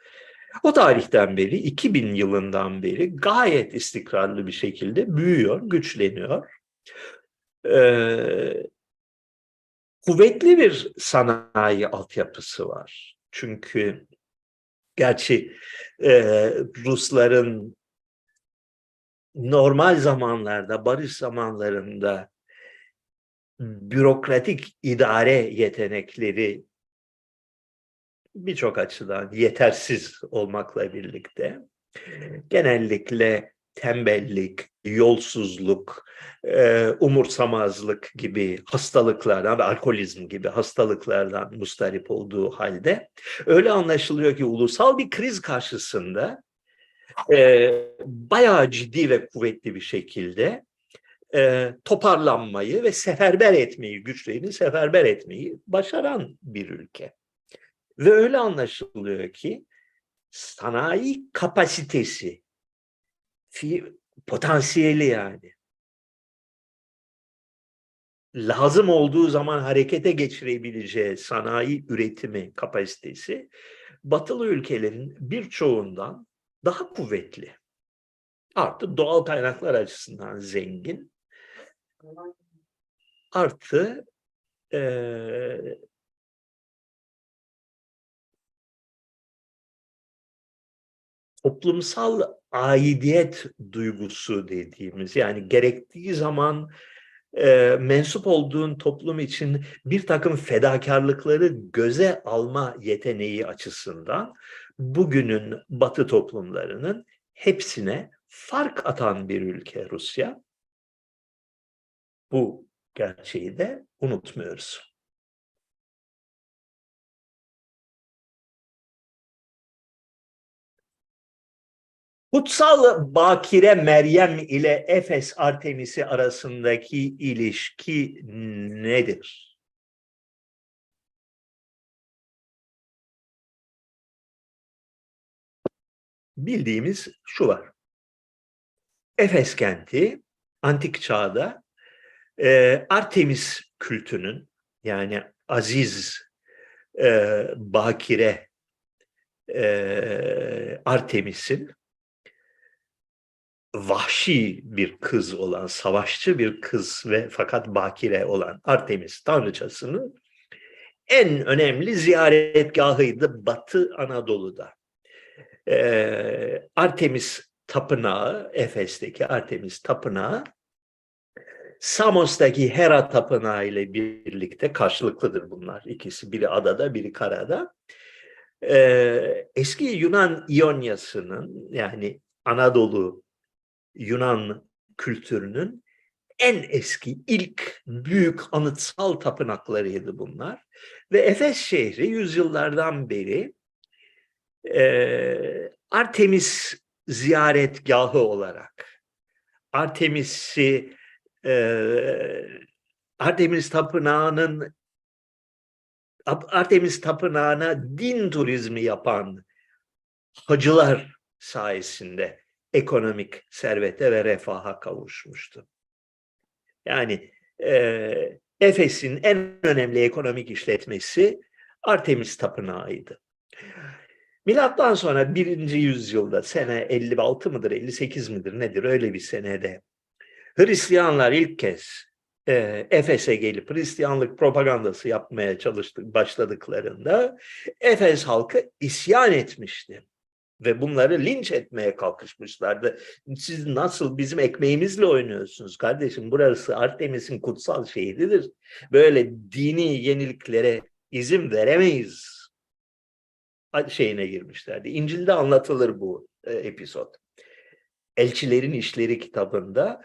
O tarihten beri 2000 yılından beri gayet istikrarlı bir şekilde büyüyor, güçleniyor. Ee, kuvvetli bir sanayi altyapısı var. Çünkü Gerçi e, Rusların normal zamanlarda, barış zamanlarında bürokratik idare yetenekleri birçok açıdan yetersiz olmakla birlikte genellikle tembellik, yolsuzluk, umursamazlık gibi hastalıklardan ve alkolizm gibi hastalıklardan mustarip olduğu halde öyle anlaşılıyor ki ulusal bir kriz karşısında bayağı ciddi ve kuvvetli bir şekilde toparlanmayı ve seferber etmeyi, güçlerini seferber etmeyi başaran bir ülke. Ve öyle anlaşılıyor ki sanayi kapasitesi, potansiyeli yani. Lazım olduğu zaman harekete geçirebileceği sanayi üretimi kapasitesi batılı ülkelerin birçoğundan daha kuvvetli. Artı doğal kaynaklar açısından zengin. Artı eee toplumsal aidiyet duygusu dediğimiz yani gerektiği zaman e, mensup olduğun toplum için bir takım fedakarlıkları göze alma yeteneği açısından bugünün batı toplumlarının hepsine fark atan bir ülke Rusya. Bu gerçeği de unutmuyoruz. Kutsal Bakire Meryem ile Efes Artemisi arasındaki ilişki nedir? Bildiğimiz şu var. Efes kenti antik çağda e, Artemis kültünün yani aziz e, bakire e, Artemis'in vahşi bir kız olan, savaşçı bir kız ve fakat bakire olan Artemis tanrıçasının en önemli ziyaretgahıydı Batı Anadolu'da. Ee, Artemis Tapınağı, Efes'teki Artemis Tapınağı, Samos'taki Hera Tapınağı ile birlikte karşılıklıdır bunlar. İkisi biri adada, biri karada. Ee, eski Yunan İonyası'nın yani Anadolu Yunan kültürünün en eski, ilk büyük anıtsal tapınaklarıydı bunlar. Ve Efes şehri yüzyıllardan beri e, Artemis ziyaretgahı olarak Artemis'i e, Artemis Tapınağı'nın Artemis Tapınağı'na din turizmi yapan hacılar sayesinde ekonomik servete ve refaha kavuşmuştu. Yani e, Efes'in en önemli ekonomik işletmesi Artemis Tapınağı'ydı. Milattan sonra birinci yüzyılda sene 56 mıdır 58 midir nedir öyle bir senede Hristiyanlar ilk kez e, Efes'e gelip Hristiyanlık propagandası yapmaya çalıştık başladıklarında Efes halkı isyan etmişti ve bunları linç etmeye kalkışmışlardı. Siz nasıl bizim ekmeğimizle oynuyorsunuz kardeşim? Burası Artemis'in kutsal şehridir. Böyle dini yeniliklere izin veremeyiz şeyine girmişlerdi. İncil'de anlatılır bu e, episod. Elçilerin İşleri kitabında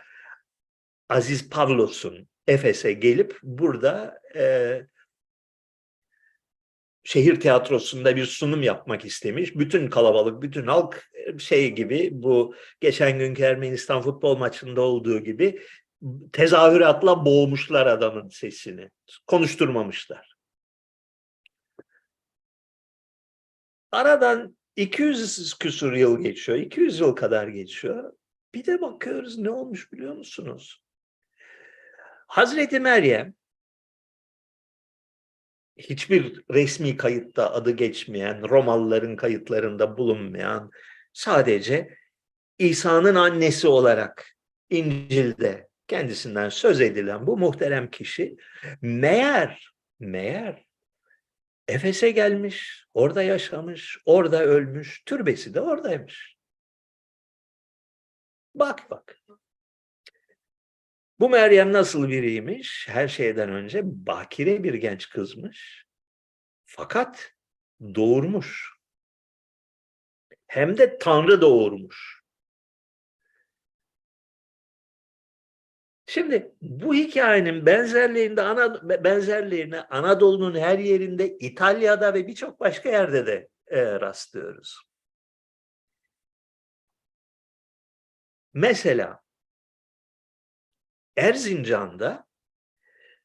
Aziz Pavlos'un Efes'e gelip burada e, şehir tiyatrosunda bir sunum yapmak istemiş. Bütün kalabalık, bütün halk e, şey gibi bu geçen günkü Ermenistan futbol maçında olduğu gibi tezahüratla boğmuşlar adamın sesini. Konuşturmamışlar. Aradan 200 küsur yıl geçiyor. 200 yıl kadar geçiyor. Bir de bakıyoruz ne olmuş biliyor musunuz? Hazreti Meryem hiçbir resmi kayıtta adı geçmeyen, Romalıların kayıtlarında bulunmayan, sadece İsa'nın annesi olarak İncil'de kendisinden söz edilen bu muhterem kişi meğer, meğer Efes'e gelmiş, orada yaşamış, orada ölmüş, türbesi de oradaymış. Bak bak. Bu Meryem nasıl biriymiş? Her şeyden önce bakire bir genç kızmış. Fakat doğurmuş. Hem de Tanrı doğurmuş. Şimdi bu hikayenin benzerliğinde ana benzerliğine Anadolu'nun her yerinde, İtalya'da ve birçok başka yerde de e, rastlıyoruz. Mesela Erzincan'da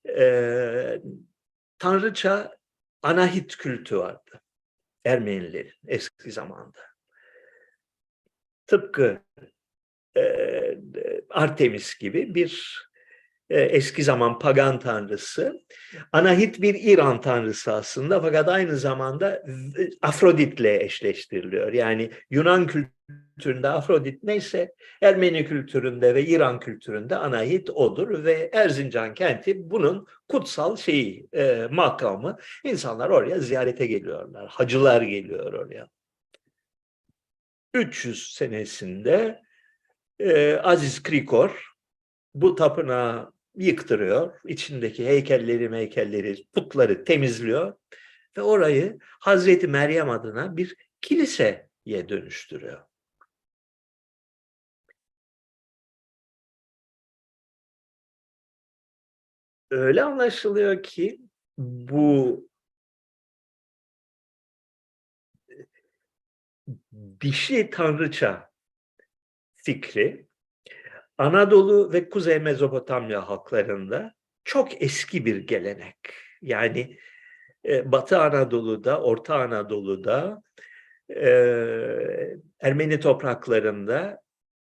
e, tanrıça anahit kültü vardı Ermenilerin eski zamanda. Tıpkı e, Artemis gibi bir eski zaman pagan tanrısı. Anahit bir İran tanrısı aslında fakat aynı zamanda Afrodit'le eşleştiriliyor. Yani Yunan kültüründe Afrodit neyse Ermeni kültüründe ve İran kültüründe Anahit odur ve Erzincan kenti bunun kutsal şeyi, e, makamı. İnsanlar oraya ziyarete geliyorlar. Hacılar geliyor oraya. 300 senesinde e, Aziz Krikor bu tapınağı yıktırıyor. İçindeki heykelleri, heykelleri, putları temizliyor ve orayı Hazreti Meryem adına bir kiliseye dönüştürüyor. Öyle anlaşılıyor ki bu dişi tanrıça fikri Anadolu ve Kuzey Mezopotamya halklarında çok eski bir gelenek. Yani e, Batı Anadolu'da, Orta Anadolu'da, e, Ermeni topraklarında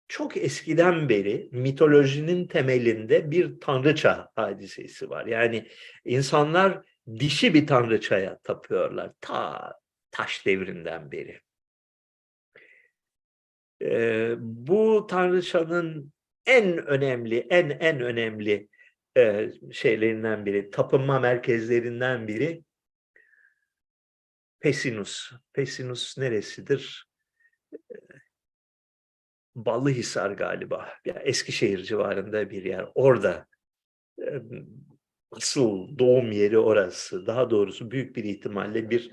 çok eskiden beri mitolojinin temelinde bir tanrıça hadisesi var. Yani insanlar dişi bir tanrıçaya tapıyorlar ta taş devrinden beri. E, bu tanrıçanın en önemli, en en önemli e, şeylerinden biri, tapınma merkezlerinden biri Pesinus. Pesinus neresidir? Ballıhisar galiba. Yani Eskişehir civarında bir yer. Orada e, asıl doğum yeri orası. Daha doğrusu büyük bir ihtimalle bir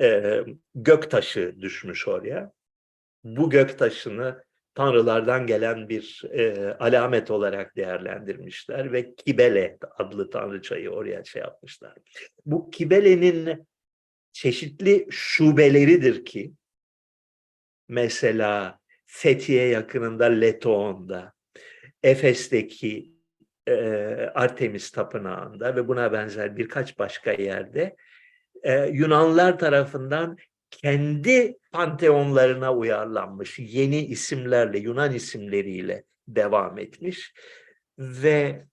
e, gök taşı düşmüş oraya. Bu gök taşını tanrılardan gelen bir e, alamet olarak değerlendirmişler ve Kibele adlı tanrıçayı oraya şey yapmışlar. Bu Kibele'nin çeşitli şubeleridir ki mesela Fethiye yakınında Letoon'da, Efes'teki e, Artemis Tapınağı'nda ve buna benzer birkaç başka yerde e, Yunanlar tarafından kendi panteonlarına uyarlanmış yeni isimlerle, Yunan isimleriyle devam etmiş ve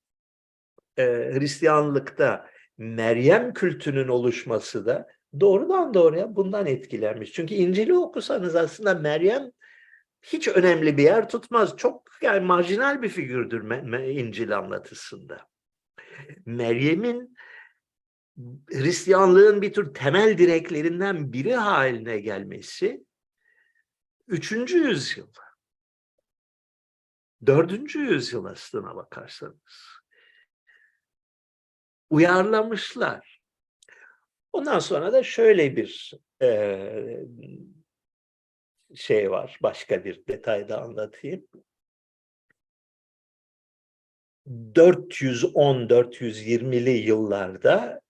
e, Hristiyanlıkta Meryem kültünün oluşması da doğrudan doğruya bundan etkilenmiş. Çünkü İncil'i okusanız aslında Meryem hiç önemli bir yer tutmaz. Çok yani marjinal bir figürdür İncil anlatısında. Meryem'in Hristiyanlığın bir tür temel direklerinden biri haline gelmesi 3. yüzyıl. 4. yüzyıl aslına bakarsanız. Uyarlamışlar. Ondan sonra da şöyle bir e, şey var. Başka bir detayda anlatayım. 410-420'li yıllarda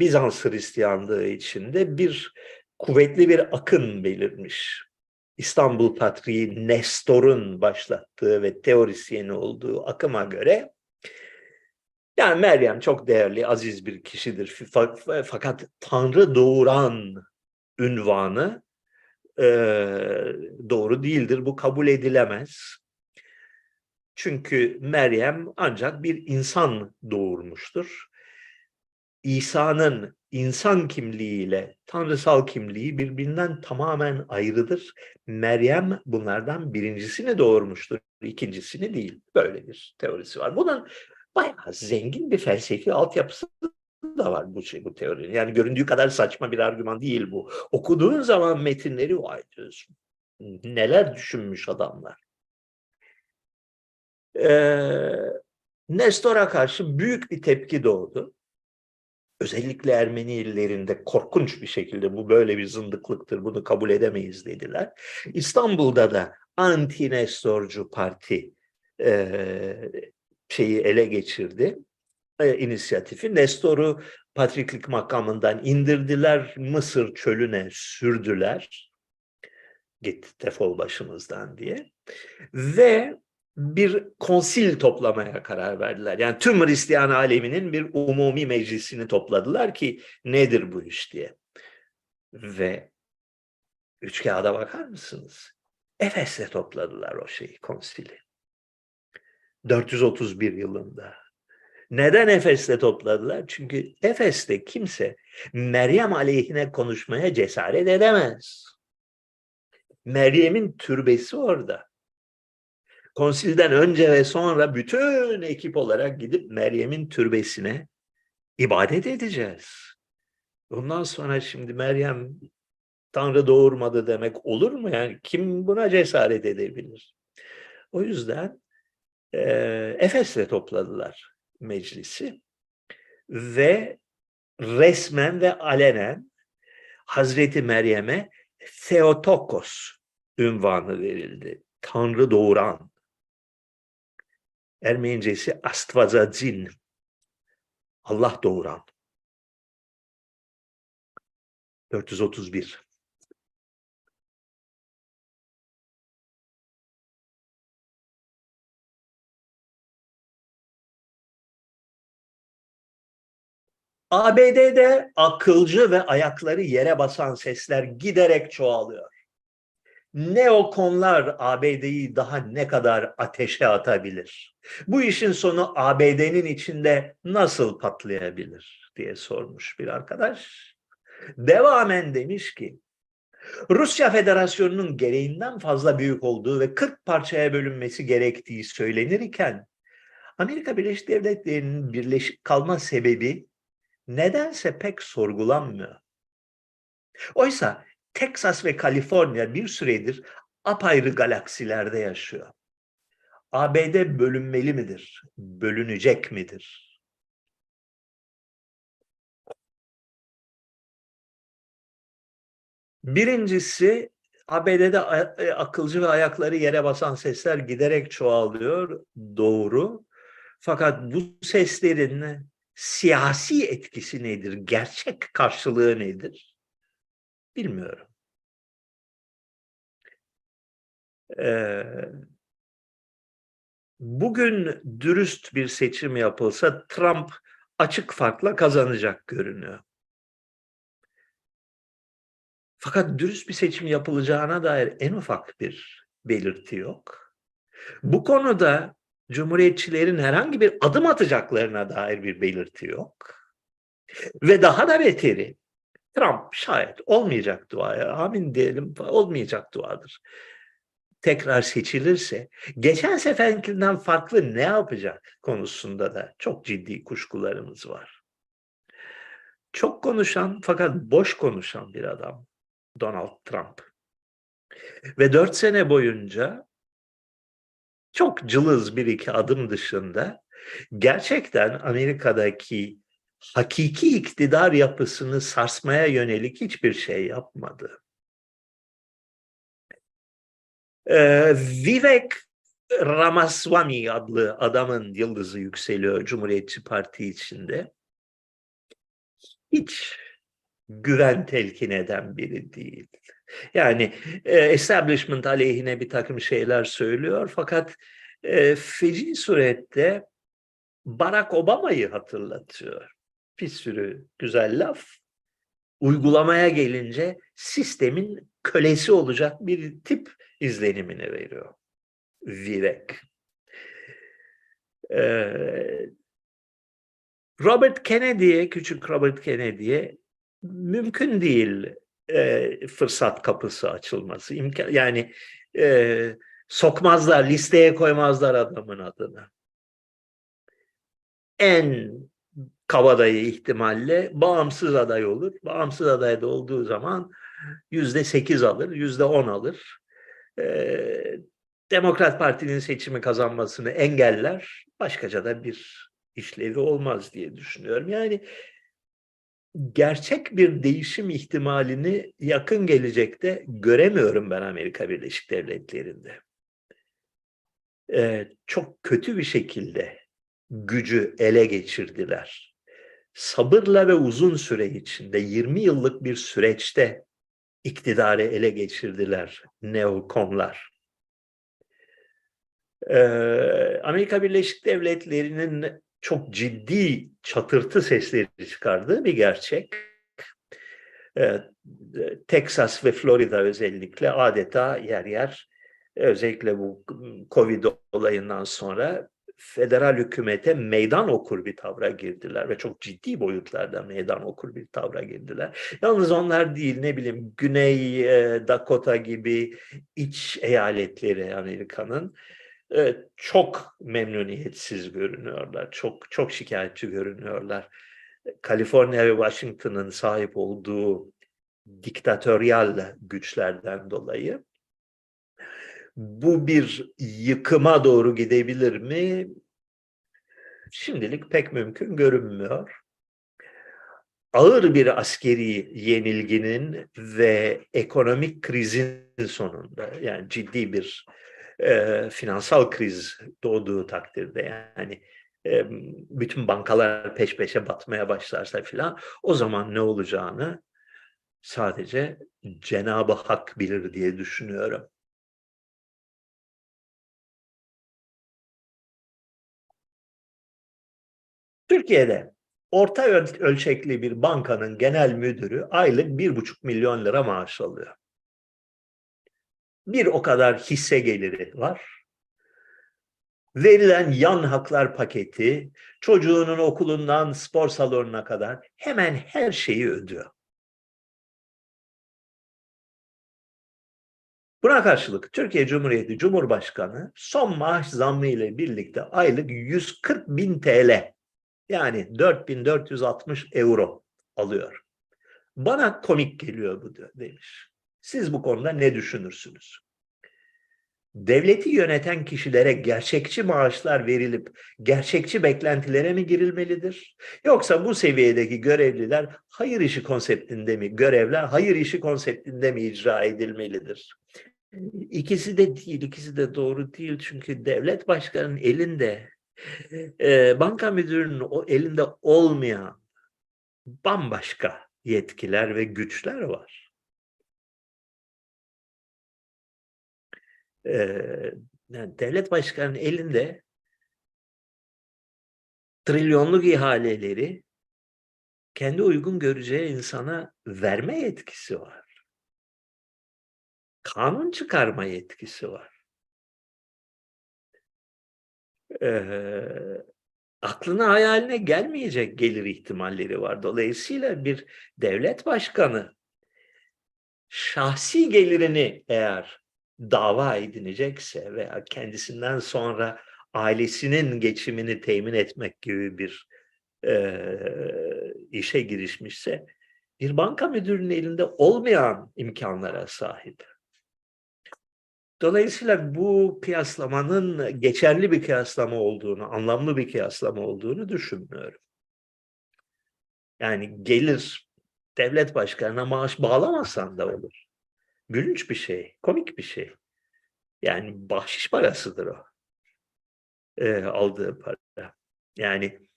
Bizans Hristiyanlığı içinde bir kuvvetli bir akın belirmiş. İstanbul Patriği Nestor'un başlattığı ve teorisyeni olduğu akıma göre yani Meryem çok değerli, aziz bir kişidir. Fakat Tanrı doğuran ünvanı e, doğru değildir. Bu kabul edilemez. Çünkü Meryem ancak bir insan doğurmuştur. İsa'nın insan kimliğiyle tanrısal kimliği birbirinden tamamen ayrıdır. Meryem bunlardan birincisini doğurmuştur, ikincisini değil. Böyle bir teorisi var. Bunun bayağı zengin bir felsefi altyapısı da var bu şey bu teorinin. Yani göründüğü kadar saçma bir argüman değil bu. Okuduğun zaman metinleri vay diyorsun. Neler düşünmüş adamlar. Ee, Nestor'a karşı büyük bir tepki doğdu özellikle Ermeni illerinde korkunç bir şekilde bu böyle bir zındıklıktır, bunu kabul edemeyiz dediler. İstanbul'da da anti-Nestorcu parti e, şeyi ele geçirdi, e, inisiyatifi. Nestor'u patriklik makamından indirdiler, Mısır çölüne sürdüler. Git defol başımızdan diye. Ve bir konsil toplamaya karar verdiler. Yani tüm Hristiyan aleminin bir umumi meclisini topladılar ki nedir bu iş diye. Ve üç kağıda bakar mısınız? Efes'te topladılar o şeyi, konsili. 431 yılında. Neden Efes'te topladılar? Çünkü Efes'te kimse Meryem aleyhine konuşmaya cesaret edemez. Meryem'in türbesi orada. Konsilden önce ve sonra bütün ekip olarak gidip Meryem'in türbesine ibadet edeceğiz. Ondan sonra şimdi Meryem Tanrı doğurmadı demek olur mu? Yani kim buna cesaret edebilir? O yüzden e, Efes'te topladılar meclisi ve resmen ve alenen Hazreti Meryem'e Theotokos ünvanı verildi. Tanrı doğuran. Ermenicesi Astvazadzin. Allah doğuran. 431. ABD'de akılcı ve ayakları yere basan sesler giderek çoğalıyor. Neokonlar ABD'yi daha ne kadar ateşe atabilir? Bu işin sonu ABD'nin içinde nasıl patlayabilir diye sormuş bir arkadaş. Devamen demiş ki Rusya Federasyonu'nun gereğinden fazla büyük olduğu ve 40 parçaya bölünmesi gerektiği söylenirken Amerika Birleşik Devletleri'nin birleşik kalma sebebi nedense pek sorgulanmıyor. Oysa Texas ve Kaliforniya bir süredir apayrı galaksilerde yaşıyor. ABD bölünmeli midir? Bölünecek midir? Birincisi ABD'de e, akılcı ve ayakları yere basan sesler giderek çoğalıyor. Doğru. Fakat bu seslerin siyasi etkisi nedir? Gerçek karşılığı nedir? Bilmiyorum. Bugün dürüst bir seçim yapılsa Trump açık farkla kazanacak görünüyor. Fakat dürüst bir seçim yapılacağına dair en ufak bir belirti yok. Bu konuda Cumhuriyetçilerin herhangi bir adım atacaklarına dair bir belirti yok. Ve daha da beteri Trump şayet olmayacak duaya amin diyelim olmayacak duadır. Tekrar seçilirse geçen seferkinden farklı ne yapacak konusunda da çok ciddi kuşkularımız var. Çok konuşan fakat boş konuşan bir adam Donald Trump. Ve dört sene boyunca çok cılız bir iki adım dışında gerçekten Amerika'daki hakiki iktidar yapısını sarsmaya yönelik hiçbir şey yapmadı. Ee, Vivek Ramaswamy adlı adamın yıldızı yükseliyor Cumhuriyetçi Parti içinde. Hiç güven telkin eden biri değil. Yani e, establishment aleyhine bir takım şeyler söylüyor fakat e, feci surette Barack Obama'yı hatırlatıyor. Bir sürü güzel laf. Uygulamaya gelince sistemin kölesi olacak bir tip izlenimini veriyor. Vivek. Ee, Robert Kennedy'ye, küçük Robert Kennedy'ye mümkün değil e, fırsat kapısı açılması. İmkan, yani e, sokmazlar, listeye koymazlar adamın adını. En kabadayı ihtimalle bağımsız aday olur. Bağımsız aday da olduğu zaman yüzde sekiz alır, yüzde on alır. Ee, Demokrat Parti'nin seçimi kazanmasını engeller. Başkaca da bir işlevi olmaz diye düşünüyorum. Yani gerçek bir değişim ihtimalini yakın gelecekte göremiyorum ben Amerika Birleşik Devletleri'nde. Ee, çok kötü bir şekilde gücü ele geçirdiler. Sabırla ve uzun süre içinde 20 yıllık bir süreçte iktidarı ele geçirdiler neokonlar. Amerika Birleşik Devletleri'nin çok ciddi çatırtı sesleri çıkardığı bir gerçek. Texas ve Florida özellikle adeta yer yer özellikle bu Covid olayından sonra federal hükümete meydan okur bir tavra girdiler ve çok ciddi boyutlarda meydan okur bir tavra girdiler. Yalnız onlar değil ne bileyim Güney e, Dakota gibi iç eyaletleri Amerika'nın e, çok memnuniyetsiz görünüyorlar. Çok çok şikayetçi görünüyorlar. Kaliforniya ve Washington'ın sahip olduğu diktatöryal güçlerden dolayı bu bir yıkıma doğru gidebilir mi? Şimdilik pek mümkün görünmüyor. Ağır bir askeri yenilginin ve ekonomik krizin sonunda yani ciddi bir e, finansal kriz doğduğu takdirde yani e, bütün bankalar peş peşe batmaya başlarsa filan o zaman ne olacağını sadece Cenab-ı Hak bilir diye düşünüyorum. Türkiye'de orta ölçekli bir bankanın genel müdürü aylık bir buçuk milyon lira maaş alıyor. Bir o kadar hisse geliri var. Verilen yan haklar paketi, çocuğunun okulundan spor salonuna kadar hemen her şeyi ödüyor. Buna karşılık Türkiye Cumhuriyeti Cumhurbaşkanı son maaş zammı ile birlikte aylık 140 bin TL yani 4460 euro alıyor. Bana komik geliyor bu demiş. Siz bu konuda ne düşünürsünüz? Devleti yöneten kişilere gerçekçi maaşlar verilip gerçekçi beklentilere mi girilmelidir? Yoksa bu seviyedeki görevliler hayır işi konseptinde mi, görevler hayır işi konseptinde mi icra edilmelidir? İkisi de değil, ikisi de doğru değil. Çünkü devlet başkanının elinde e, banka müdürünün o elinde olmayan bambaşka yetkiler ve güçler var. E, yani devlet başkanının elinde trilyonluk ihaleleri kendi uygun göreceği insana verme yetkisi var. Kanun çıkarma yetkisi var e, aklına hayaline gelmeyecek gelir ihtimalleri var. Dolayısıyla bir devlet başkanı şahsi gelirini eğer dava edinecekse veya kendisinden sonra ailesinin geçimini temin etmek gibi bir e, işe girişmişse bir banka müdürünün elinde olmayan imkanlara sahip. Dolayısıyla bu kıyaslamanın geçerli bir kıyaslama olduğunu, anlamlı bir kıyaslama olduğunu düşünmüyorum. Yani gelir devlet başkanına maaş bağlamazsan da olur. Gülünç bir şey, komik bir şey. Yani bahşiş parasıdır o. E, aldığı para. Yani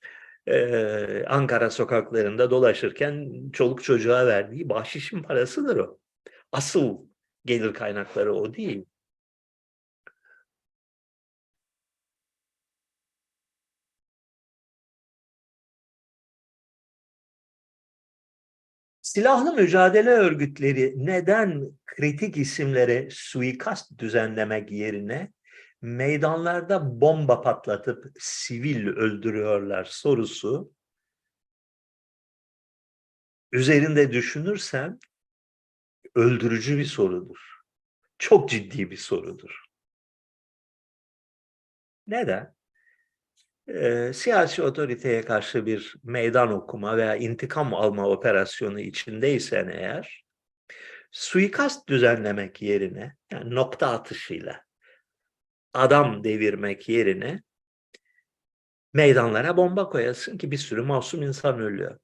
e, Ankara sokaklarında dolaşırken çoluk çocuğa verdiği bahşişin parasıdır o. Asıl gelir kaynakları o değil. Silahlı mücadele örgütleri neden kritik isimlere suikast düzenlemek yerine meydanlarda bomba patlatıp sivil öldürüyorlar sorusu üzerinde düşünürsem öldürücü bir sorudur. Çok ciddi bir sorudur. Neden? E, siyasi otoriteye karşı bir meydan okuma veya intikam alma operasyonu içindeysen eğer, suikast düzenlemek yerine, yani nokta atışıyla adam devirmek yerine meydanlara bomba koyasın ki bir sürü masum insan ölüyor.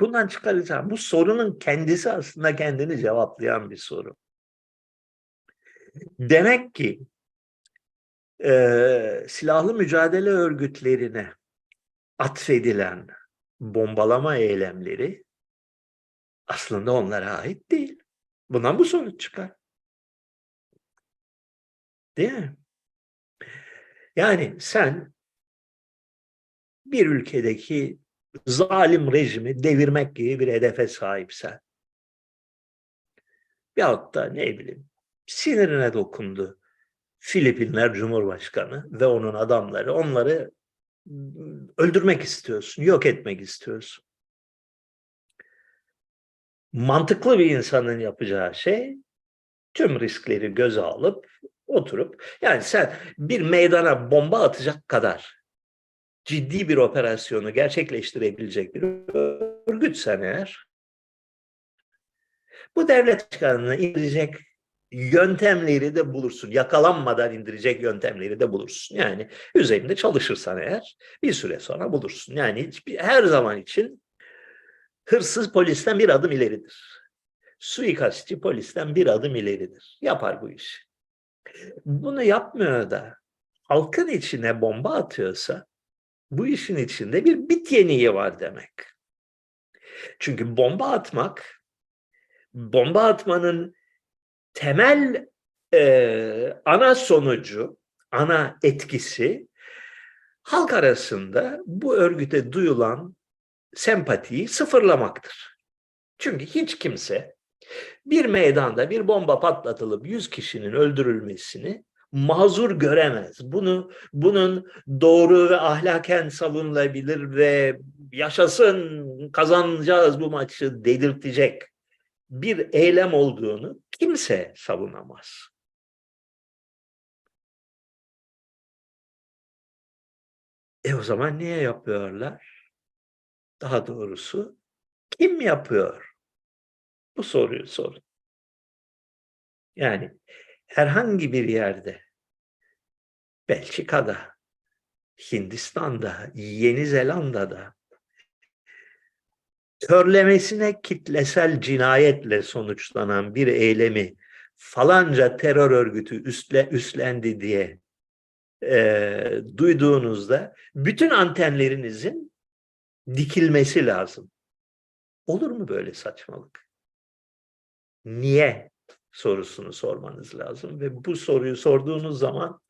Bundan çıkaracağım. Bu sorunun kendisi aslında kendini cevaplayan bir soru. Demek ki e, silahlı mücadele örgütlerine atfedilen bombalama eylemleri aslında onlara ait değil. Bundan bu sonuç çıkar. Değil mi? Yani sen bir ülkedeki zalim rejimi devirmek gibi bir hedefe sahipsen veyahut da ne bileyim sinirine dokundu. Filipinler Cumhurbaşkanı ve onun adamları onları öldürmek istiyorsun, yok etmek istiyorsun. Mantıklı bir insanın yapacağı şey tüm riskleri göze alıp oturup yani sen bir meydana bomba atacak kadar ciddi bir operasyonu gerçekleştirebilecek bir örgütsen eğer bu devlet çıkarını indirecek yöntemleri de bulursun. Yakalanmadan indirecek yöntemleri de bulursun. Yani üzerinde çalışırsan eğer bir süre sonra bulursun. Yani her zaman için hırsız polisten bir adım ileridir. Suikastçı polisten bir adım ileridir. Yapar bu işi. Bunu yapmıyor da halkın içine bomba atıyorsa bu işin içinde bir bit yeniği var demek. Çünkü bomba atmak, bomba atmanın temel e, ana sonucu, ana etkisi halk arasında bu örgüte duyulan sempatiyi sıfırlamaktır. Çünkü hiç kimse bir meydanda bir bomba patlatılıp 100 kişinin öldürülmesini mazur göremez. Bunu bunun doğru ve ahlaken savunulabilir ve yaşasın kazanacağız bu maçı dedirtecek bir eylem olduğunu kimse savunamaz. E o zaman niye yapıyorlar? Daha doğrusu kim yapıyor? Bu soruyu sorun. Yani herhangi bir yerde Belçika'da, Hindistan'da, Yeni Zelanda'da körlemesine kitlesel cinayetle sonuçlanan bir eylemi falanca terör örgütü üstle, üstlendi diye e, duyduğunuzda bütün antenlerinizin dikilmesi lazım. Olur mu böyle saçmalık? Niye sorusunu sormanız lazım ve bu soruyu sorduğunuz zaman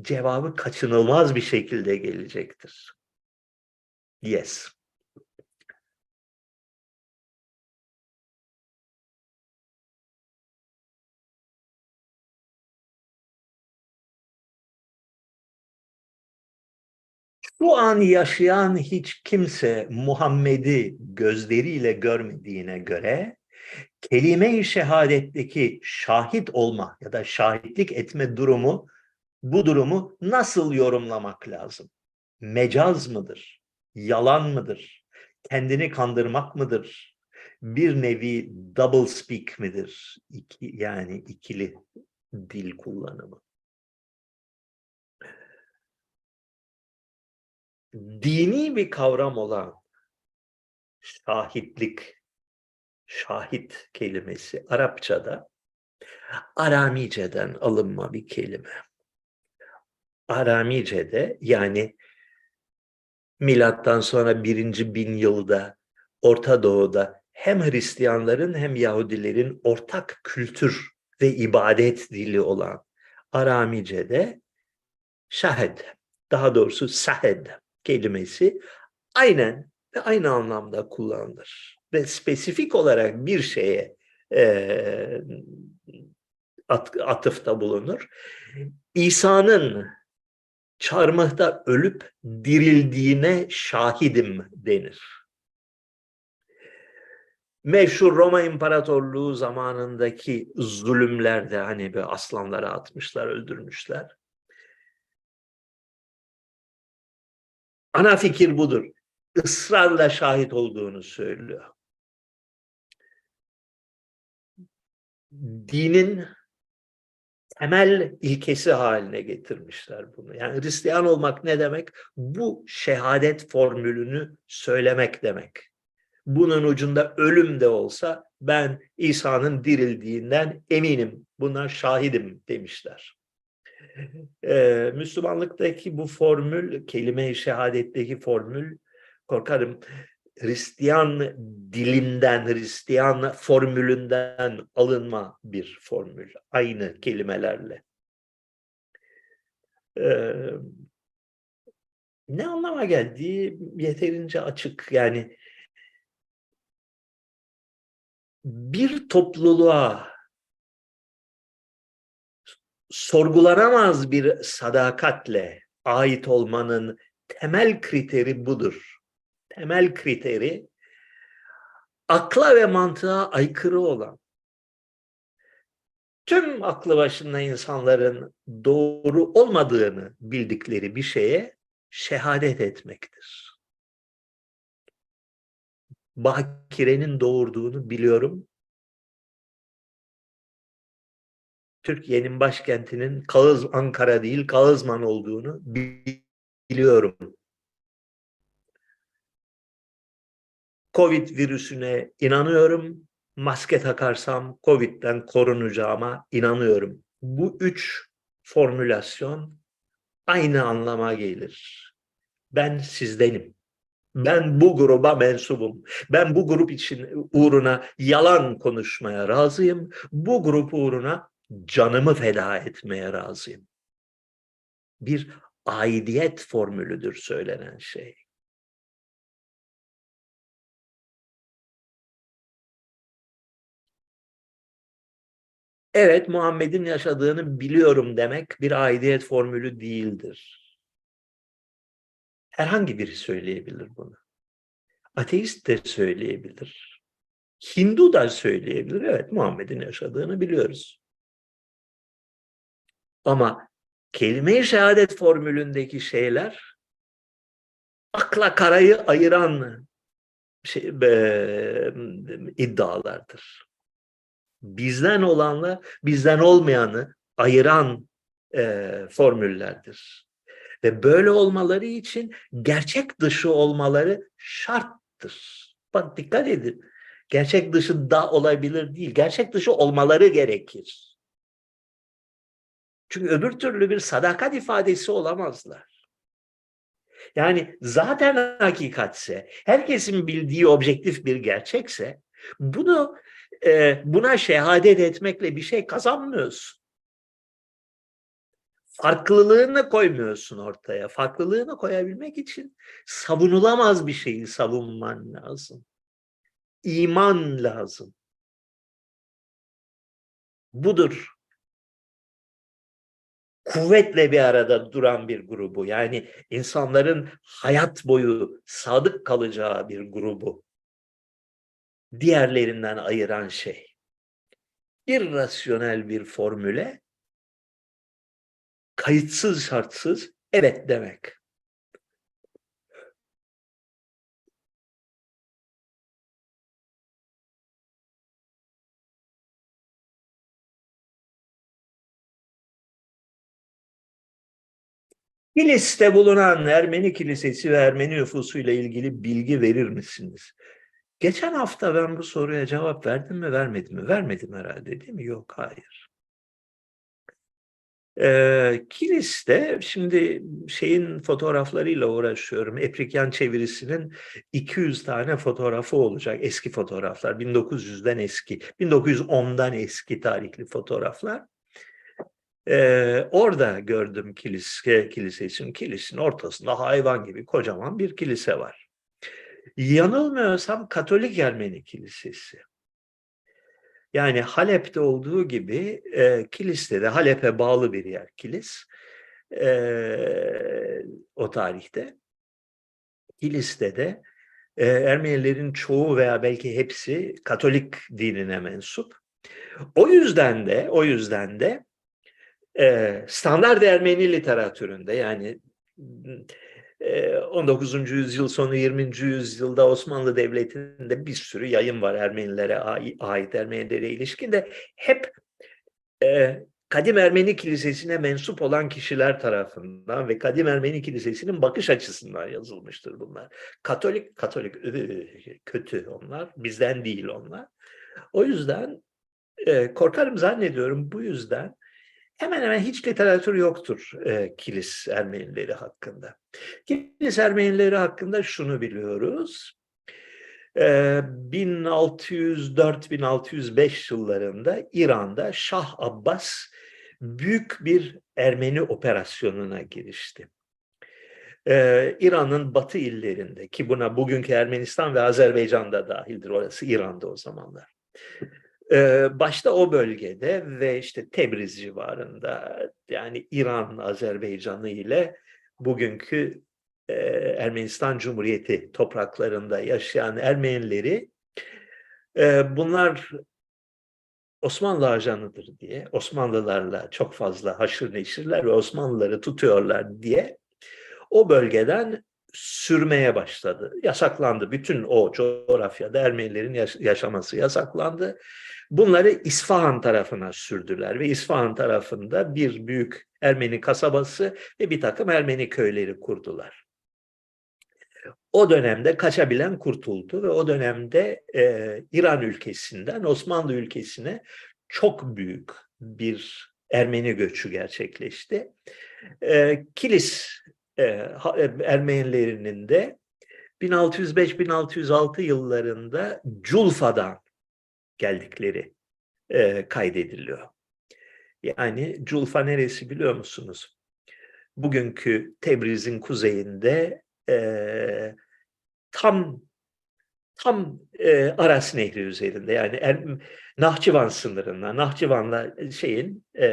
cevabı kaçınılmaz bir şekilde gelecektir. Yes. Bu an yaşayan hiç kimse Muhammed'i gözleriyle görmediğine göre kelime-i şehadetteki şahit olma ya da şahitlik etme durumu bu durumu nasıl yorumlamak lazım? Mecaz mıdır? Yalan mıdır? Kendini kandırmak mıdır? Bir nevi double speak midir? İki, yani ikili dil kullanımı. Dini bir kavram olan şahitlik, şahit kelimesi Arapçada Aramice'den alınma bir kelime. Aramice'de yani milattan sonra birinci bin yılda Orta Doğu'da hem Hristiyanların hem Yahudilerin ortak kültür ve ibadet dili olan Aramice'de şahed, daha doğrusu sahed kelimesi aynen ve aynı anlamda kullanılır. Ve spesifik olarak bir şeye e, at, atıfta bulunur. İsa'nın çarmıhta ölüp dirildiğine şahidim denir. Meşhur Roma İmparatorluğu zamanındaki zulümlerde hani bir aslanlara atmışlar, öldürmüşler. Ana fikir budur. Israrla şahit olduğunu söylüyor. Dinin temel ilkesi haline getirmişler bunu. Yani Hristiyan olmak ne demek? Bu şehadet formülünü söylemek demek. Bunun ucunda ölüm de olsa ben İsa'nın dirildiğinden eminim, buna şahidim demişler. Ee, Müslümanlıktaki bu formül, kelime-i şehadetteki formül korkarım Hristiyan dilinden, Hristiyan formülünden alınma bir formül. Aynı kelimelerle. Ee, ne anlama geldiği yeterince açık. Yani bir topluluğa sorgulanamaz bir sadakatle ait olmanın temel kriteri budur. Temel kriteri akla ve mantığa aykırı olan tüm aklı başında insanların doğru olmadığını bildikleri bir şeye şehadet etmektir. Bakire'nin doğurduğunu biliyorum. Türkiye'nin başkentinin Kağız Ankara değil Kağızman olduğunu biliyorum. Covid virüsüne inanıyorum. Maske takarsam Covid'den korunacağıma inanıyorum. Bu üç formülasyon aynı anlama gelir. Ben sizdenim. Ben bu gruba mensubum. Ben bu grup için uğruna yalan konuşmaya razıyım. Bu grup uğruna canımı feda etmeye razıyım. Bir aidiyet formülüdür söylenen şey. Evet Muhammed'in yaşadığını biliyorum demek bir aidiyet formülü değildir. Herhangi biri söyleyebilir bunu. Ateist de söyleyebilir. Hindu da söyleyebilir. Evet Muhammed'in yaşadığını biliyoruz. Ama kelime-i şehadet formülündeki şeyler akla karayı ayıran şey, e, iddialardır. Bizden olanla bizden olmayanı ayıran e, formüllerdir. Ve böyle olmaları için gerçek dışı olmaları şarttır. Bak dikkat edin. Gerçek dışı da olabilir değil. Gerçek dışı olmaları gerekir. Çünkü öbür türlü bir sadakat ifadesi olamazlar. Yani zaten hakikatse, herkesin bildiği objektif bir gerçekse, bunu e, buna şehadet etmekle bir şey kazanmıyorsun farklılığını koymuyorsun ortaya. Farklılığını koyabilmek için savunulamaz bir şeyi savunman lazım. İman lazım. Budur. Kuvvetle bir arada duran bir grubu. Yani insanların hayat boyu sadık kalacağı bir grubu. Diğerlerinden ayıran şey. İrrasyonel bir formüle kayıtsız şartsız evet demek. Kilis'te bulunan Ermeni Kilisesi ve Ermeni nüfusuyla ilgili bilgi verir misiniz? Geçen hafta ben bu soruya cevap verdim mi vermedim mi? Vermedim herhalde değil mi? Yok hayır. E, Kilis'te şimdi şeyin fotoğraflarıyla uğraşıyorum. Eprikyan çevirisinin 200 tane fotoğrafı olacak. Eski fotoğraflar. 1900'den eski. 1910'dan eski tarihli fotoğraflar. Ee, orada gördüm kilis, kilisesinin kilisin ortasında hayvan gibi kocaman bir kilise var. Yanılmıyorsam Katolik Ermeni Kilisesi. Yani Halep'te olduğu gibi e, Kilis'te de Halep'e bağlı bir yer Kilis. E, o tarihte. Kilis'te de e, Ermenilerin çoğu veya belki hepsi Katolik dinine mensup. O yüzden de o yüzden de e, standart Ermeni literatüründe yani 19. yüzyıl sonu 20. yüzyılda Osmanlı Devleti'nde bir sürü yayın var Ermenilere ait Ermenilere ilişkin de hep e, Kadim Ermeni Kilisesi'ne mensup olan kişiler tarafından ve Kadim Ermeni Kilisesi'nin bakış açısından yazılmıştır bunlar. Katolik, Katolik kötü onlar, bizden değil onlar. O yüzden e, korkarım zannediyorum bu yüzden hemen hemen hiç literatür yoktur e, Kilis Ermenileri hakkında. Kilis Ermenileri hakkında şunu biliyoruz. E, 1604-1605 yıllarında İran'da Şah Abbas büyük bir Ermeni operasyonuna girişti. Ee, İran'ın batı illerinde ki buna bugünkü Ermenistan ve Azerbaycan da dahildir. Orası İran'da o zamanlar. Ee, başta o bölgede ve işte Tebriz civarında yani İran, Azerbaycan'ı ile bugünkü e, Ermenistan Cumhuriyeti topraklarında yaşayan Ermenileri e, bunlar Osmanlı ajanıdır diye, Osmanlılarla çok fazla haşır neşirler ve Osmanlıları tutuyorlar diye o bölgeden sürmeye başladı. Yasaklandı. Bütün o coğrafyada Ermenilerin yaş- yaşaması yasaklandı. Bunları İsfahan tarafına sürdüler ve İsfahan tarafında bir büyük Ermeni kasabası ve bir takım Ermeni köyleri kurdular. O dönemde kaçabilen kurtuldu ve o dönemde e, İran ülkesinden Osmanlı ülkesine çok büyük bir Ermeni göçü gerçekleşti. E, Kilis Ermenilerinin de 1605-1606 yıllarında Culfa'dan geldikleri e, kaydediliyor. Yani Culfa neresi biliyor musunuz? Bugünkü Tebriz'in kuzeyinde e, tam tam e, Aras Nehri üzerinde yani er, Nahçıvan sınırında, Nahçıvan'la şeyin e,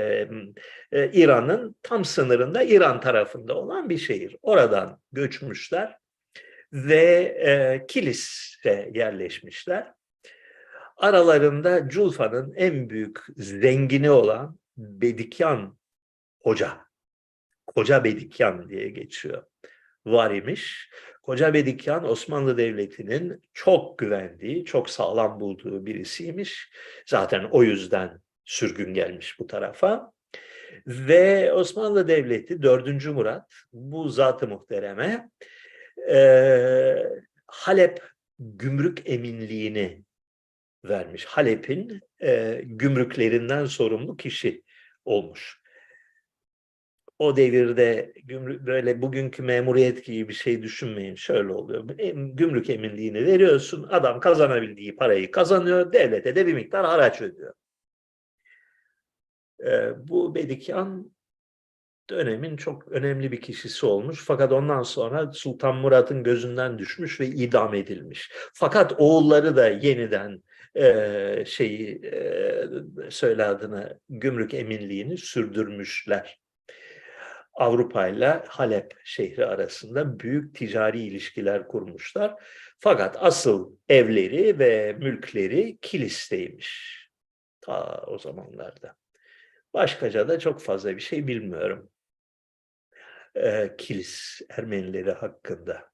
e, İran'ın tam sınırında İran tarafında olan bir şehir. Oradan göçmüşler ve e, Kilis'e yerleşmişler. Aralarında Culfa'nın en büyük zengini olan Bedikyan Hoca, Koca Bedikyan diye geçiyor, var imiş. Koca Bedikyan Osmanlı Devleti'nin çok güvendiği, çok sağlam bulduğu birisiymiş. Zaten o yüzden sürgün gelmiş bu tarafa. Ve Osmanlı Devleti 4. Murat bu zat-ı muhtereme eee, Halep gümrük eminliğini vermiş. Halep'in eee, gümrüklerinden sorumlu kişi olmuş. O devirde böyle bugünkü memuriyet gibi bir şey düşünmeyin. Şöyle oluyor. Em- Gümrük eminliğini veriyorsun. Adam kazanabildiği parayı kazanıyor. Devlete de bir miktar haraç ödüyor. Eee, bu Bedikyan dönemin çok önemli bir kişisi olmuş. Fakat ondan sonra Sultan Murat'ın gözünden düşmüş ve idam edilmiş. Fakat oğulları da yeniden eee, şeyi eee, söyle adını gümrük eminliğini sürdürmüşler. Avrupa ile Halep şehri arasında büyük ticari ilişkiler kurmuşlar. Fakat asıl evleri ve mülkleri Kilis'teymiş ta o zamanlarda. Başkaca da çok fazla bir şey bilmiyorum. Ee, Kilis Ermenileri hakkında.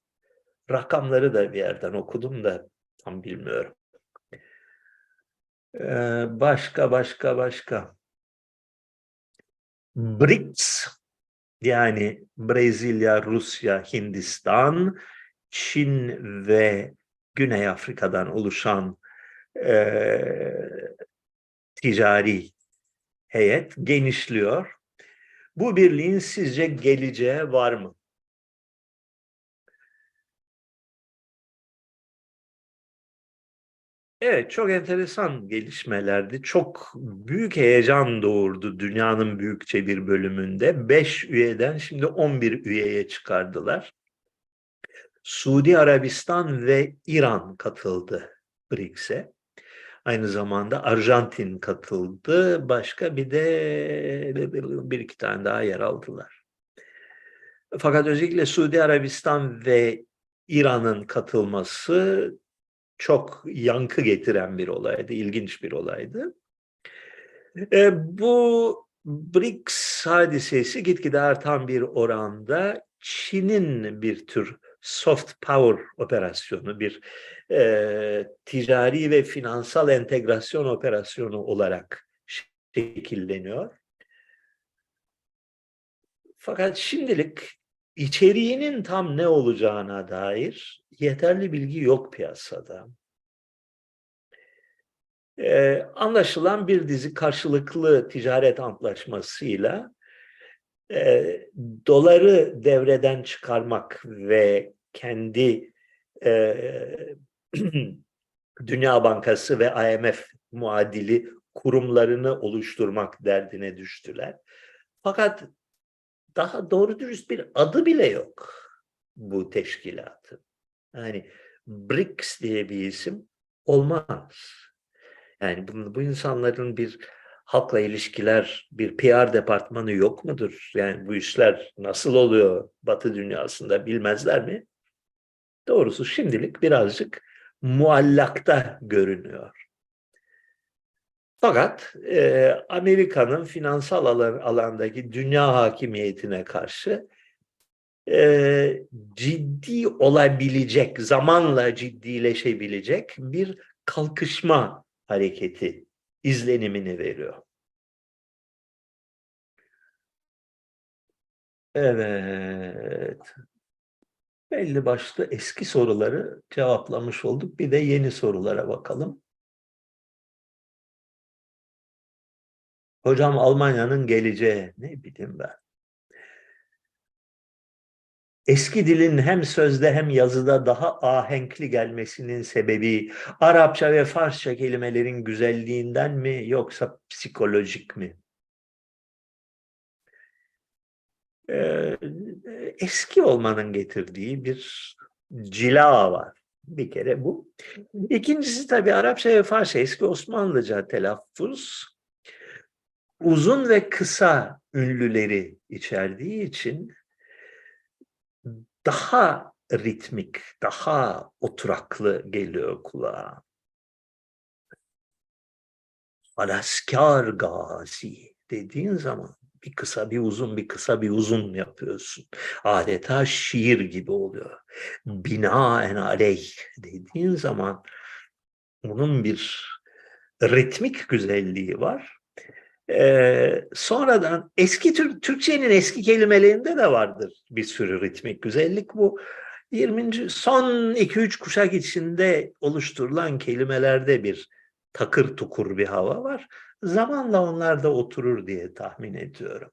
Rakamları da bir yerden okudum da tam bilmiyorum. Ee, başka başka başka. BRICS yani Brezilya, Rusya, Hindistan, Çin ve Güney Afrika'dan oluşan eee, ticari heyet genişliyor. Bu birliğin sizce geleceği var mı? Evet, çok enteresan gelişmelerdi. Çok büyük heyecan doğurdu dünyanın büyükçe bir bölümünde. 5 üyeden şimdi 11 üyeye çıkardılar. Suudi Arabistan ve İran katıldı BRICS'e. Aynı zamanda Arjantin katıldı. Başka bir de bir iki tane daha yer aldılar. Fakat özellikle Suudi Arabistan ve İran'ın katılması çok yankı getiren bir olaydı, ilginç bir olaydı. E, bu BRICS hadisesi gitgide artan bir oranda Çin'in bir tür soft power operasyonu, bir e, ticari ve finansal entegrasyon operasyonu olarak şekilleniyor. Fakat şimdilik içeriğinin tam ne olacağına dair yeterli bilgi yok piyasada. Ee, anlaşılan bir dizi karşılıklı ticaret antlaşmasıyla e, doları devreden çıkarmak ve kendi e, Dünya Bankası ve IMF muadili kurumlarını oluşturmak derdine düştüler. Fakat daha doğru dürüst bir adı bile yok bu teşkilatın. Yani BRICS diye bir isim olmaz. Yani bu, bu insanların bir halkla ilişkiler, bir PR departmanı yok mudur? Yani bu işler nasıl oluyor Batı dünyasında bilmezler mi? Doğrusu şimdilik birazcık muallakta görünüyor. Fakat e, Amerika'nın finansal alan, alandaki dünya hakimiyetine karşı e, ciddi olabilecek, zamanla ciddileşebilecek bir kalkışma hareketi izlenimini veriyor. Evet. Belli başlı eski soruları cevaplamış olduk. Bir de yeni sorulara bakalım. Hocam Almanya'nın geleceği ne bileyim ben. Eski dilin hem sözde hem yazıda daha ahenkli gelmesinin sebebi Arapça ve Farsça kelimelerin güzelliğinden mi yoksa psikolojik mi? Ee, eski olmanın getirdiği bir cila var. Bir kere bu. İkincisi tabii Arapça ve Farsça eski Osmanlıca telaffuz uzun ve kısa ünlüleri içerdiği için daha ritmik, daha oturaklı geliyor kulağa. Alaskar gazi dediğin zaman bir kısa bir uzun bir kısa bir uzun yapıyorsun. Adeta şiir gibi oluyor. Binaen aleyh dediğin zaman bunun bir ritmik güzelliği var. Ee, sonradan eski Türk, Türkçenin eski kelimelerinde de vardır bir sürü ritmik güzellik. Bu 20. son 2-3 kuşak içinde oluşturulan kelimelerde bir takır tukur bir hava var. Zamanla onlar da oturur diye tahmin ediyorum.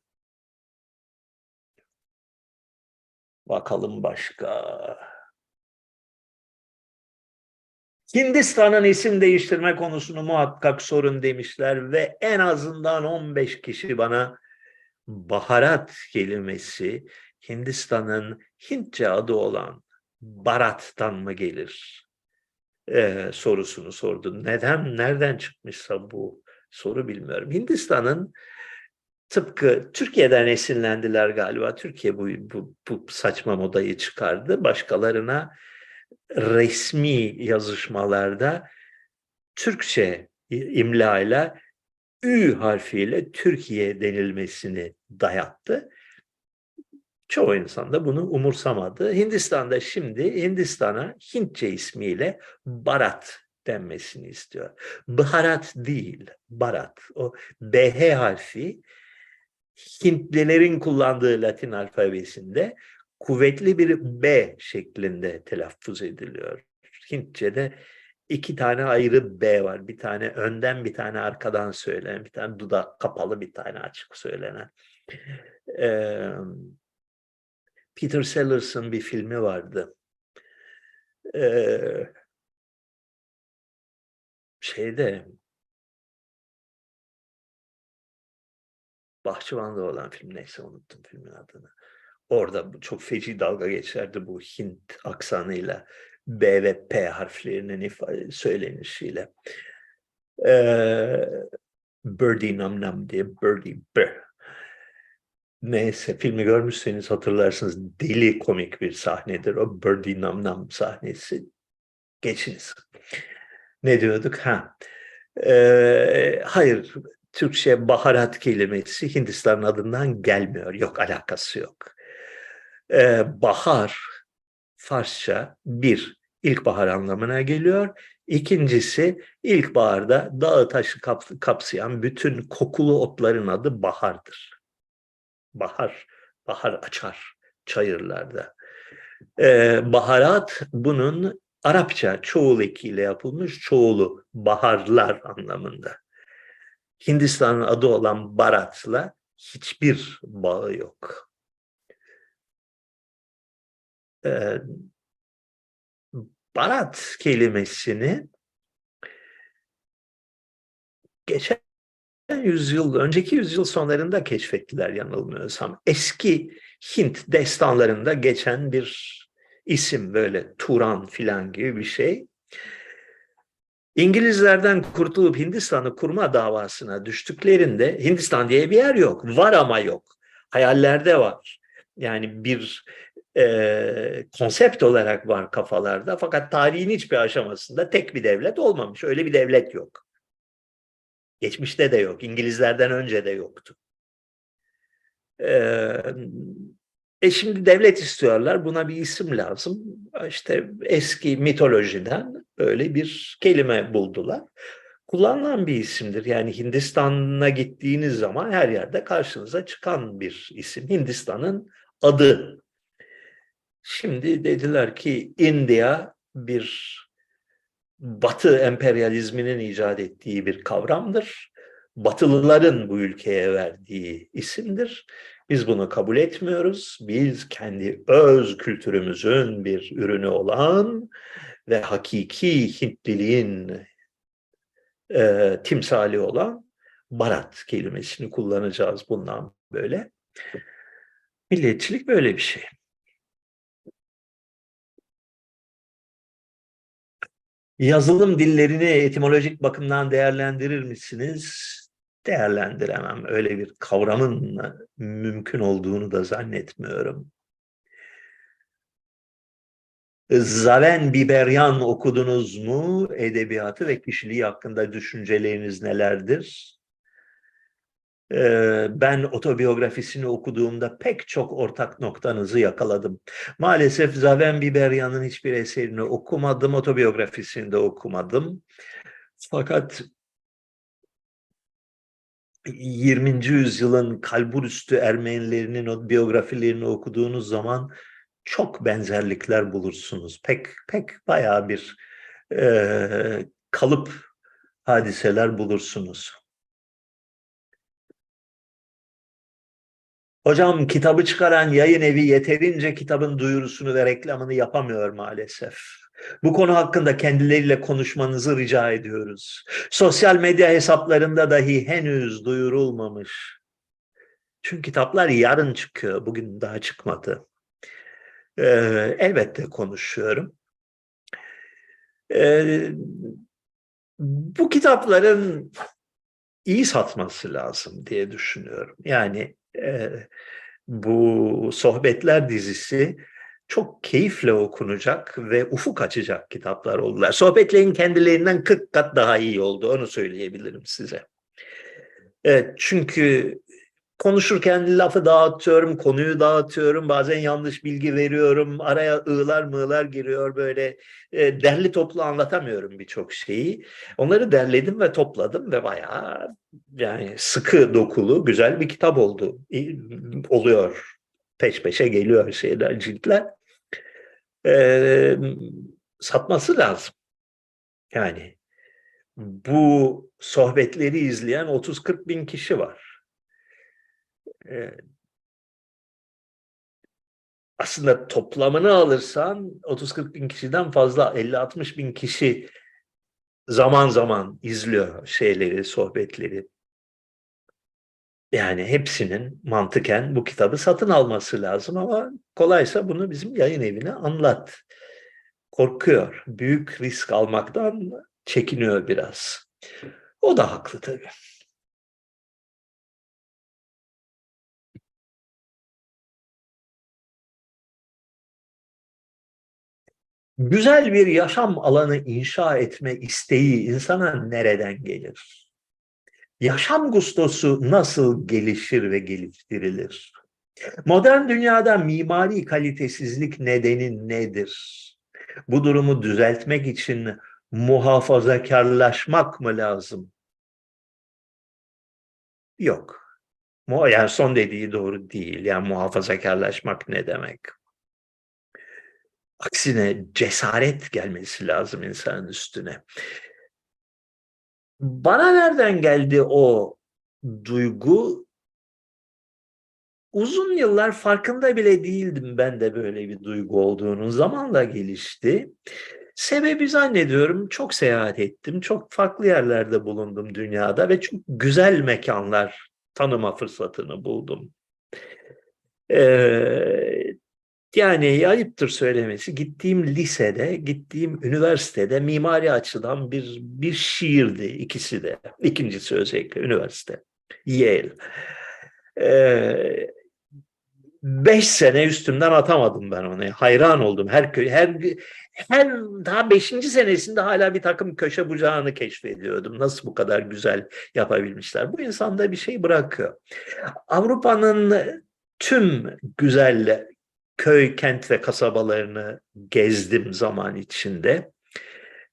Bakalım başka. Hindistan'ın isim değiştirme konusunu muhakkak sorun demişler ve en azından 15 kişi bana baharat kelimesi Hindistan'ın Hintçe adı olan Barat'tan mı gelir ee, sorusunu sordu. Neden, nereden çıkmışsa bu soru bilmiyorum. Hindistan'ın tıpkı Türkiye'den esinlendiler galiba. Türkiye bu, bu, bu saçma modayı çıkardı. Başkalarına resmi yazışmalarda Türkçe imla ile Ü harfiyle Türkiye denilmesini dayattı. Çoğu insan da bunu umursamadı. Hindistan'da şimdi Hindistan'a Hintçe ismiyle Barat denmesini istiyor. Baharat değil, Barat. O BH harfi Hintlilerin kullandığı Latin alfabesinde kuvvetli bir B şeklinde telaffuz ediliyor. Hintçe'de iki tane ayrı B var. Bir tane önden bir tane arkadan söylenen, bir tane dudak kapalı bir tane açık söylenen. Ee, Peter Sellers'ın bir filmi vardı. Ee, şeyde Bahçıvan'da olan film neyse unuttum filmin adını. Orada çok feci dalga geçerdi bu Hint aksanıyla B ve P harflerinin ifade, söylenişiyle. Ee, Birdie Nam Nam diye Birdie B. Neyse filmi görmüşseniz hatırlarsınız deli komik bir sahnedir o Birdie Nam Nam sahnesi. Geçiniz. Ne diyorduk? Ha. Ee, hayır, Türkçe baharat kelimesi Hindistan adından gelmiyor. Yok alakası yok e, bahar Farsça bir ilkbahar anlamına geliyor. İkincisi ilkbaharda dağı taşı kap, kapsayan bütün kokulu otların adı bahardır. Bahar, bahar açar çayırlarda. Ee, baharat bunun Arapça çoğul ekiyle yapılmış çoğulu baharlar anlamında. Hindistan'ın adı olan Barat'la hiçbir bağı yok e, barat kelimesini geçen yüzyıl, önceki yüzyıl sonlarında keşfettiler yanılmıyorsam. Eski Hint destanlarında geçen bir isim böyle Turan filan gibi bir şey. İngilizlerden kurtulup Hindistan'ı kurma davasına düştüklerinde Hindistan diye bir yer yok. Var ama yok. Hayallerde var. Yani bir e, konsept olarak var kafalarda fakat tarihin hiçbir aşamasında tek bir devlet olmamış. Öyle bir devlet yok. Geçmişte de yok. İngilizlerden önce de yoktu. Ee, e şimdi devlet istiyorlar. Buna bir isim lazım. İşte eski mitolojiden öyle bir kelime buldular. Kullanılan bir isimdir. Yani Hindistan'a gittiğiniz zaman her yerde karşınıza çıkan bir isim. Hindistan'ın adı. Şimdi dediler ki India bir Batı emperyalizminin icat ettiği bir kavramdır. Batılıların bu ülkeye verdiği isimdir. Biz bunu kabul etmiyoruz. Biz kendi öz kültürümüzün bir ürünü olan ve hakiki Hintliliğin e, timsali olan Barat kelimesini kullanacağız bundan böyle. Milliyetçilik böyle bir şey. Yazılım dillerini etimolojik bakımdan değerlendirir misiniz? Değerlendiremem. Öyle bir kavramın mümkün olduğunu da zannetmiyorum. Zaven Biberyan okudunuz mu? Edebiyatı ve kişiliği hakkında düşünceleriniz nelerdir? Ben otobiyografisini okuduğumda pek çok ortak noktanızı yakaladım. Maalesef Zaven Biberyan'ın hiçbir eserini okumadım, otobiyografisini de okumadım. Fakat 20. yüzyılın kalburüstü Ermenilerinin o biyografilerini okuduğunuz zaman çok benzerlikler bulursunuz. Pek pek bayağı bir e, kalıp hadiseler bulursunuz. Hocam kitabı çıkaran yayın evi yeterince kitabın duyurusunu ve reklamını yapamıyor maalesef. Bu konu hakkında kendileriyle konuşmanızı rica ediyoruz. Sosyal medya hesaplarında dahi henüz duyurulmamış. Çünkü kitaplar yarın çıkıyor, bugün daha çıkmadı. Ee, elbette konuşuyorum. Ee, bu kitapların iyi satması lazım diye düşünüyorum. Yani bu Sohbetler dizisi çok keyifle okunacak ve ufuk açacak kitaplar oldular. Sohbetlerin kendilerinden 40 kat daha iyi oldu, onu söyleyebilirim size. Evet, çünkü konuşurken lafı dağıtıyorum, konuyu dağıtıyorum, bazen yanlış bilgi veriyorum, araya ığlar mığlar giriyor böyle e, derli toplu anlatamıyorum birçok şeyi. Onları derledim ve topladım ve bayağı yani sıkı dokulu güzel bir kitap oldu. Oluyor. Peş peşe geliyor şeyler, ciltler. E, satması lazım. Yani bu sohbetleri izleyen 30-40 bin kişi var aslında toplamını alırsan 30-40 bin kişiden fazla 50-60 bin kişi zaman zaman izliyor şeyleri, sohbetleri. Yani hepsinin mantıken bu kitabı satın alması lazım ama kolaysa bunu bizim yayın evine anlat. Korkuyor. Büyük risk almaktan çekiniyor biraz. O da haklı tabii. Güzel bir yaşam alanı inşa etme isteği insana nereden gelir? Yaşam gustosu nasıl gelişir ve geliştirilir? Modern dünyada mimari kalitesizlik nedeni nedir? Bu durumu düzeltmek için muhafazakarlaşmak mı lazım? Yok. Yani son dediği doğru değil. Yani muhafazakarlaşmak ne demek? Aksine cesaret gelmesi lazım insanın üstüne. Bana nereden geldi o duygu? Uzun yıllar farkında bile değildim ben de böyle bir duygu olduğunu. Zamanla gelişti. Sebebi zannediyorum çok seyahat ettim. Çok farklı yerlerde bulundum dünyada ve çok güzel mekanlar tanıma fırsatını buldum. Ee, Yani ayıptır söylemesi gittiğim lisede, gittiğim üniversitede mimari açıdan bir bir şiirdi ikisi de. İkincisi özellikle üniversite. Yale. Ee, beş sene üstümden atamadım ben onu. Hayran oldum. Her köy, her her daha beşinci senesinde hala bir takım köşe bucağını keşfediyordum. Nasıl bu kadar güzel yapabilmişler? Bu insanda bir şey bırakıyor. Avrupa'nın tüm güzel köy, kent ve kasabalarını gezdim zaman içinde.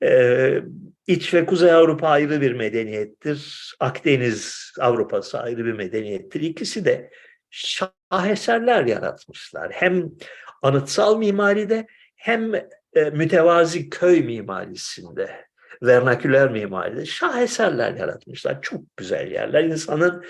Ee, İç ve Kuzey Avrupa ayrı bir medeniyettir. Akdeniz Avrupası ayrı bir medeniyettir. İkisi de şaheserler yaratmışlar. Hem anıtsal mimaride hem e, mütevazi köy mimarisinde, vernaküler mimaride şaheserler yaratmışlar. Çok güzel yerler. İnsanın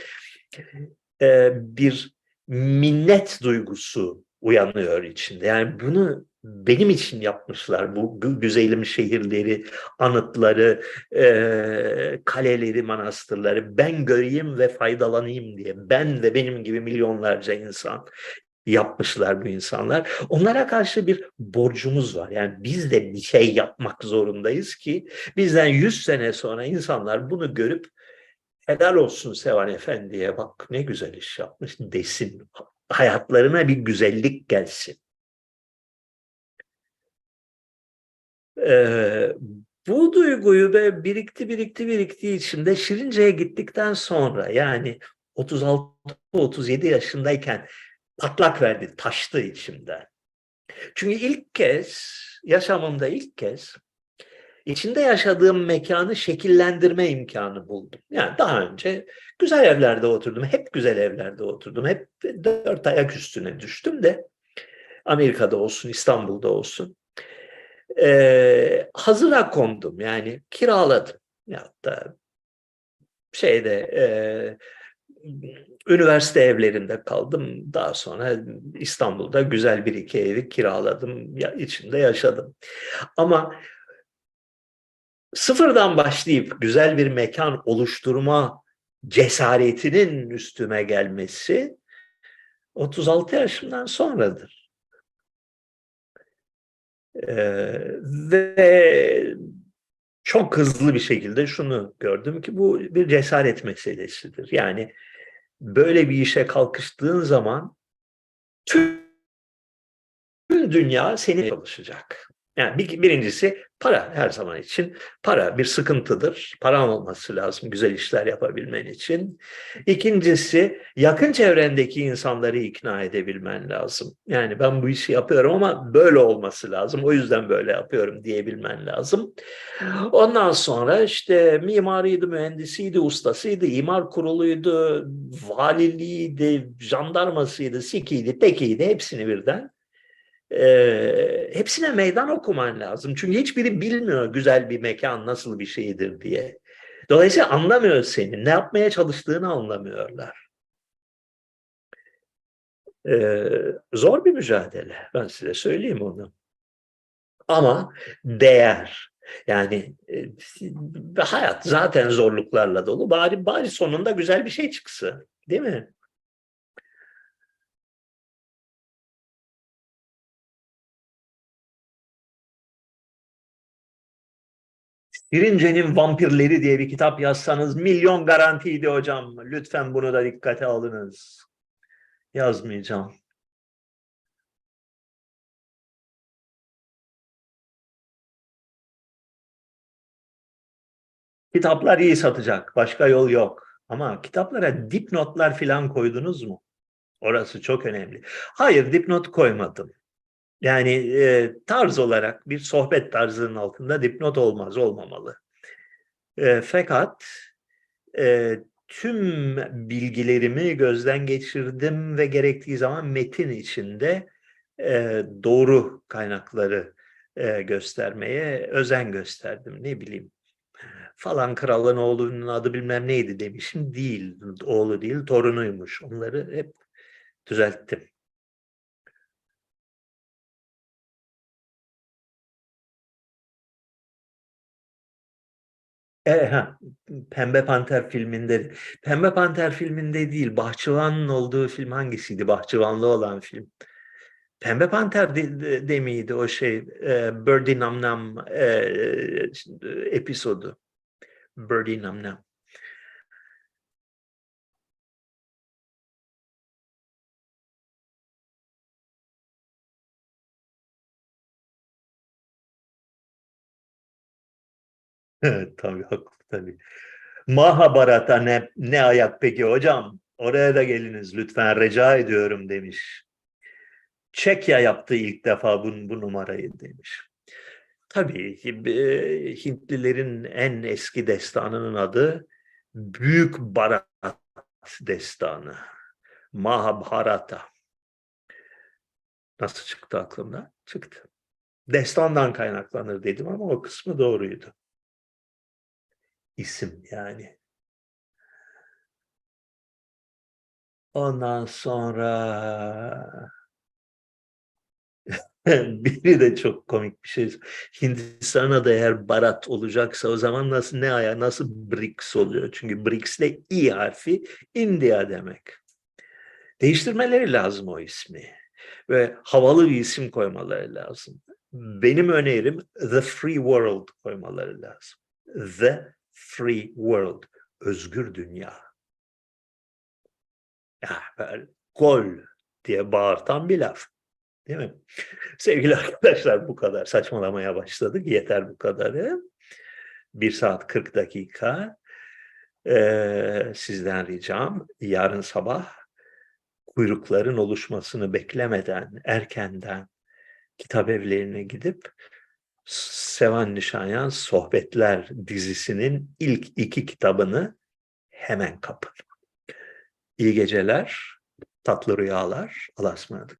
e, bir minnet duygusu uyanıyor içinde. Yani bunu benim için yapmışlar bu güzelim şehirleri, anıtları, e, kaleleri, manastırları ben göreyim ve faydalanayım diye. Ben ve benim gibi milyonlarca insan yapmışlar bu insanlar. Onlara karşı bir borcumuz var. Yani biz de bir şey yapmak zorundayız ki bizden 100 sene sonra insanlar bunu görüp helal olsun Sevan Efendi'ye bak ne güzel iş yapmış desin. Hayatlarına bir güzellik gelsin. Ee, bu duyguyu ve birikti birikti biriktiği içinde Şirince'ye gittikten sonra yani 36-37 yaşındayken patlak verdi, taştı içimde. Çünkü ilk kez, yaşamımda ilk kez içinde yaşadığım mekanı şekillendirme imkanı buldum. Yani daha önce güzel evlerde oturdum, hep güzel evlerde oturdum, hep dört ayak üstüne düştüm de Amerika'da olsun, İstanbul'da olsun. Ee, hazıra kondum yani kiraladım. Ya da şeyde e, üniversite evlerinde kaldım. Daha sonra İstanbul'da güzel bir iki evi kiraladım. Ya, içinde yaşadım. Ama sıfırdan başlayıp güzel bir mekan oluşturma cesaretinin üstüme gelmesi 36 yaşımdan sonradır. Ee, ve çok hızlı bir şekilde şunu gördüm ki bu bir cesaret meselesidir. Yani böyle bir işe kalkıştığın zaman tüm dünya seni çalışacak. Yani bir, birincisi para her zaman için. Para bir sıkıntıdır. Paran olması lazım güzel işler yapabilmen için. İkincisi yakın çevrendeki insanları ikna edebilmen lazım. Yani ben bu işi yapıyorum ama böyle olması lazım. O yüzden böyle yapıyorum diyebilmen lazım. Ondan sonra işte mimariydi, mühendisiydi, ustasıydı, imar kuruluydu, valiliğiydi, jandarmasıydı, sikiydi, tekiydi hepsini birden e, hepsine meydan okuman lazım. Çünkü hiçbiri bilmiyor güzel bir mekan nasıl bir şeydir diye. Dolayısıyla anlamıyor seni. Ne yapmaya çalıştığını anlamıyorlar. Ee, zor bir mücadele. Ben size söyleyeyim onu. Ama değer. Yani e, hayat zaten zorluklarla dolu. Bari, bari sonunda güzel bir şey çıksın. Değil mi? Birince'nin Vampirleri diye bir kitap yazsanız milyon garantiydi hocam. Lütfen bunu da dikkate alınız. Yazmayacağım. Kitaplar iyi satacak. Başka yol yok. Ama kitaplara dipnotlar falan koydunuz mu? Orası çok önemli. Hayır dipnot koymadım. Yani e, tarz olarak bir sohbet tarzının altında dipnot olmaz, olmamalı. E, fakat e, tüm bilgilerimi gözden geçirdim ve gerektiği zaman metin içinde e, doğru kaynakları e, göstermeye özen gösterdim. Ne bileyim falan kralın oğlunun adı bilmem neydi demişim. Değil, oğlu değil, torunuymuş. Onları hep düzelttim. E, ha, Pembe Panter filminde. Pembe Panter filminde değil, Bahçıvan'ın olduğu film hangisiydi? Bahçıvanlı olan film. Pembe Panter de, de, de miydi o şey? E, Birdie Nam Nam e, episodu. Birdie Nam Nam. Tabii haklı tabii. Mahabharata ne, ne ayak peki hocam? Oraya da geliniz lütfen rica ediyorum demiş. Çekya yaptı ilk defa bu, bu numarayı demiş. Tabii e, Hintlilerin en eski destanının adı Büyük Barat Destanı. Mahabharata. Nasıl çıktı aklımda? Çıktı. Destandan kaynaklanır dedim ama o kısmı doğruydu. İsim yani. Ondan sonra biri de çok komik bir şey. Hindistan'a da eğer barat olacaksa o zaman nasıl ne aya nasıl BRICS oluyor? Çünkü BRICS de İ harfi India demek. Değiştirmeleri lazım o ismi. Ve havalı bir isim koymaları lazım. Benim önerim The Free World koymaları lazım. The Free World. Özgür dünya. Ya böyle gol diye bağırtan bir laf. Değil mi? Sevgili arkadaşlar bu kadar saçmalamaya başladık. Yeter bu kadarı. Bir saat 40 dakika. Ee, sizden ricam yarın sabah kuyrukların oluşmasını beklemeden erkenden kitap evlerine gidip Sevan Nişanyan Sohbetler dizisinin ilk iki kitabını hemen kapın. İyi geceler, tatlı rüyalar, Allah'a ısmarladık.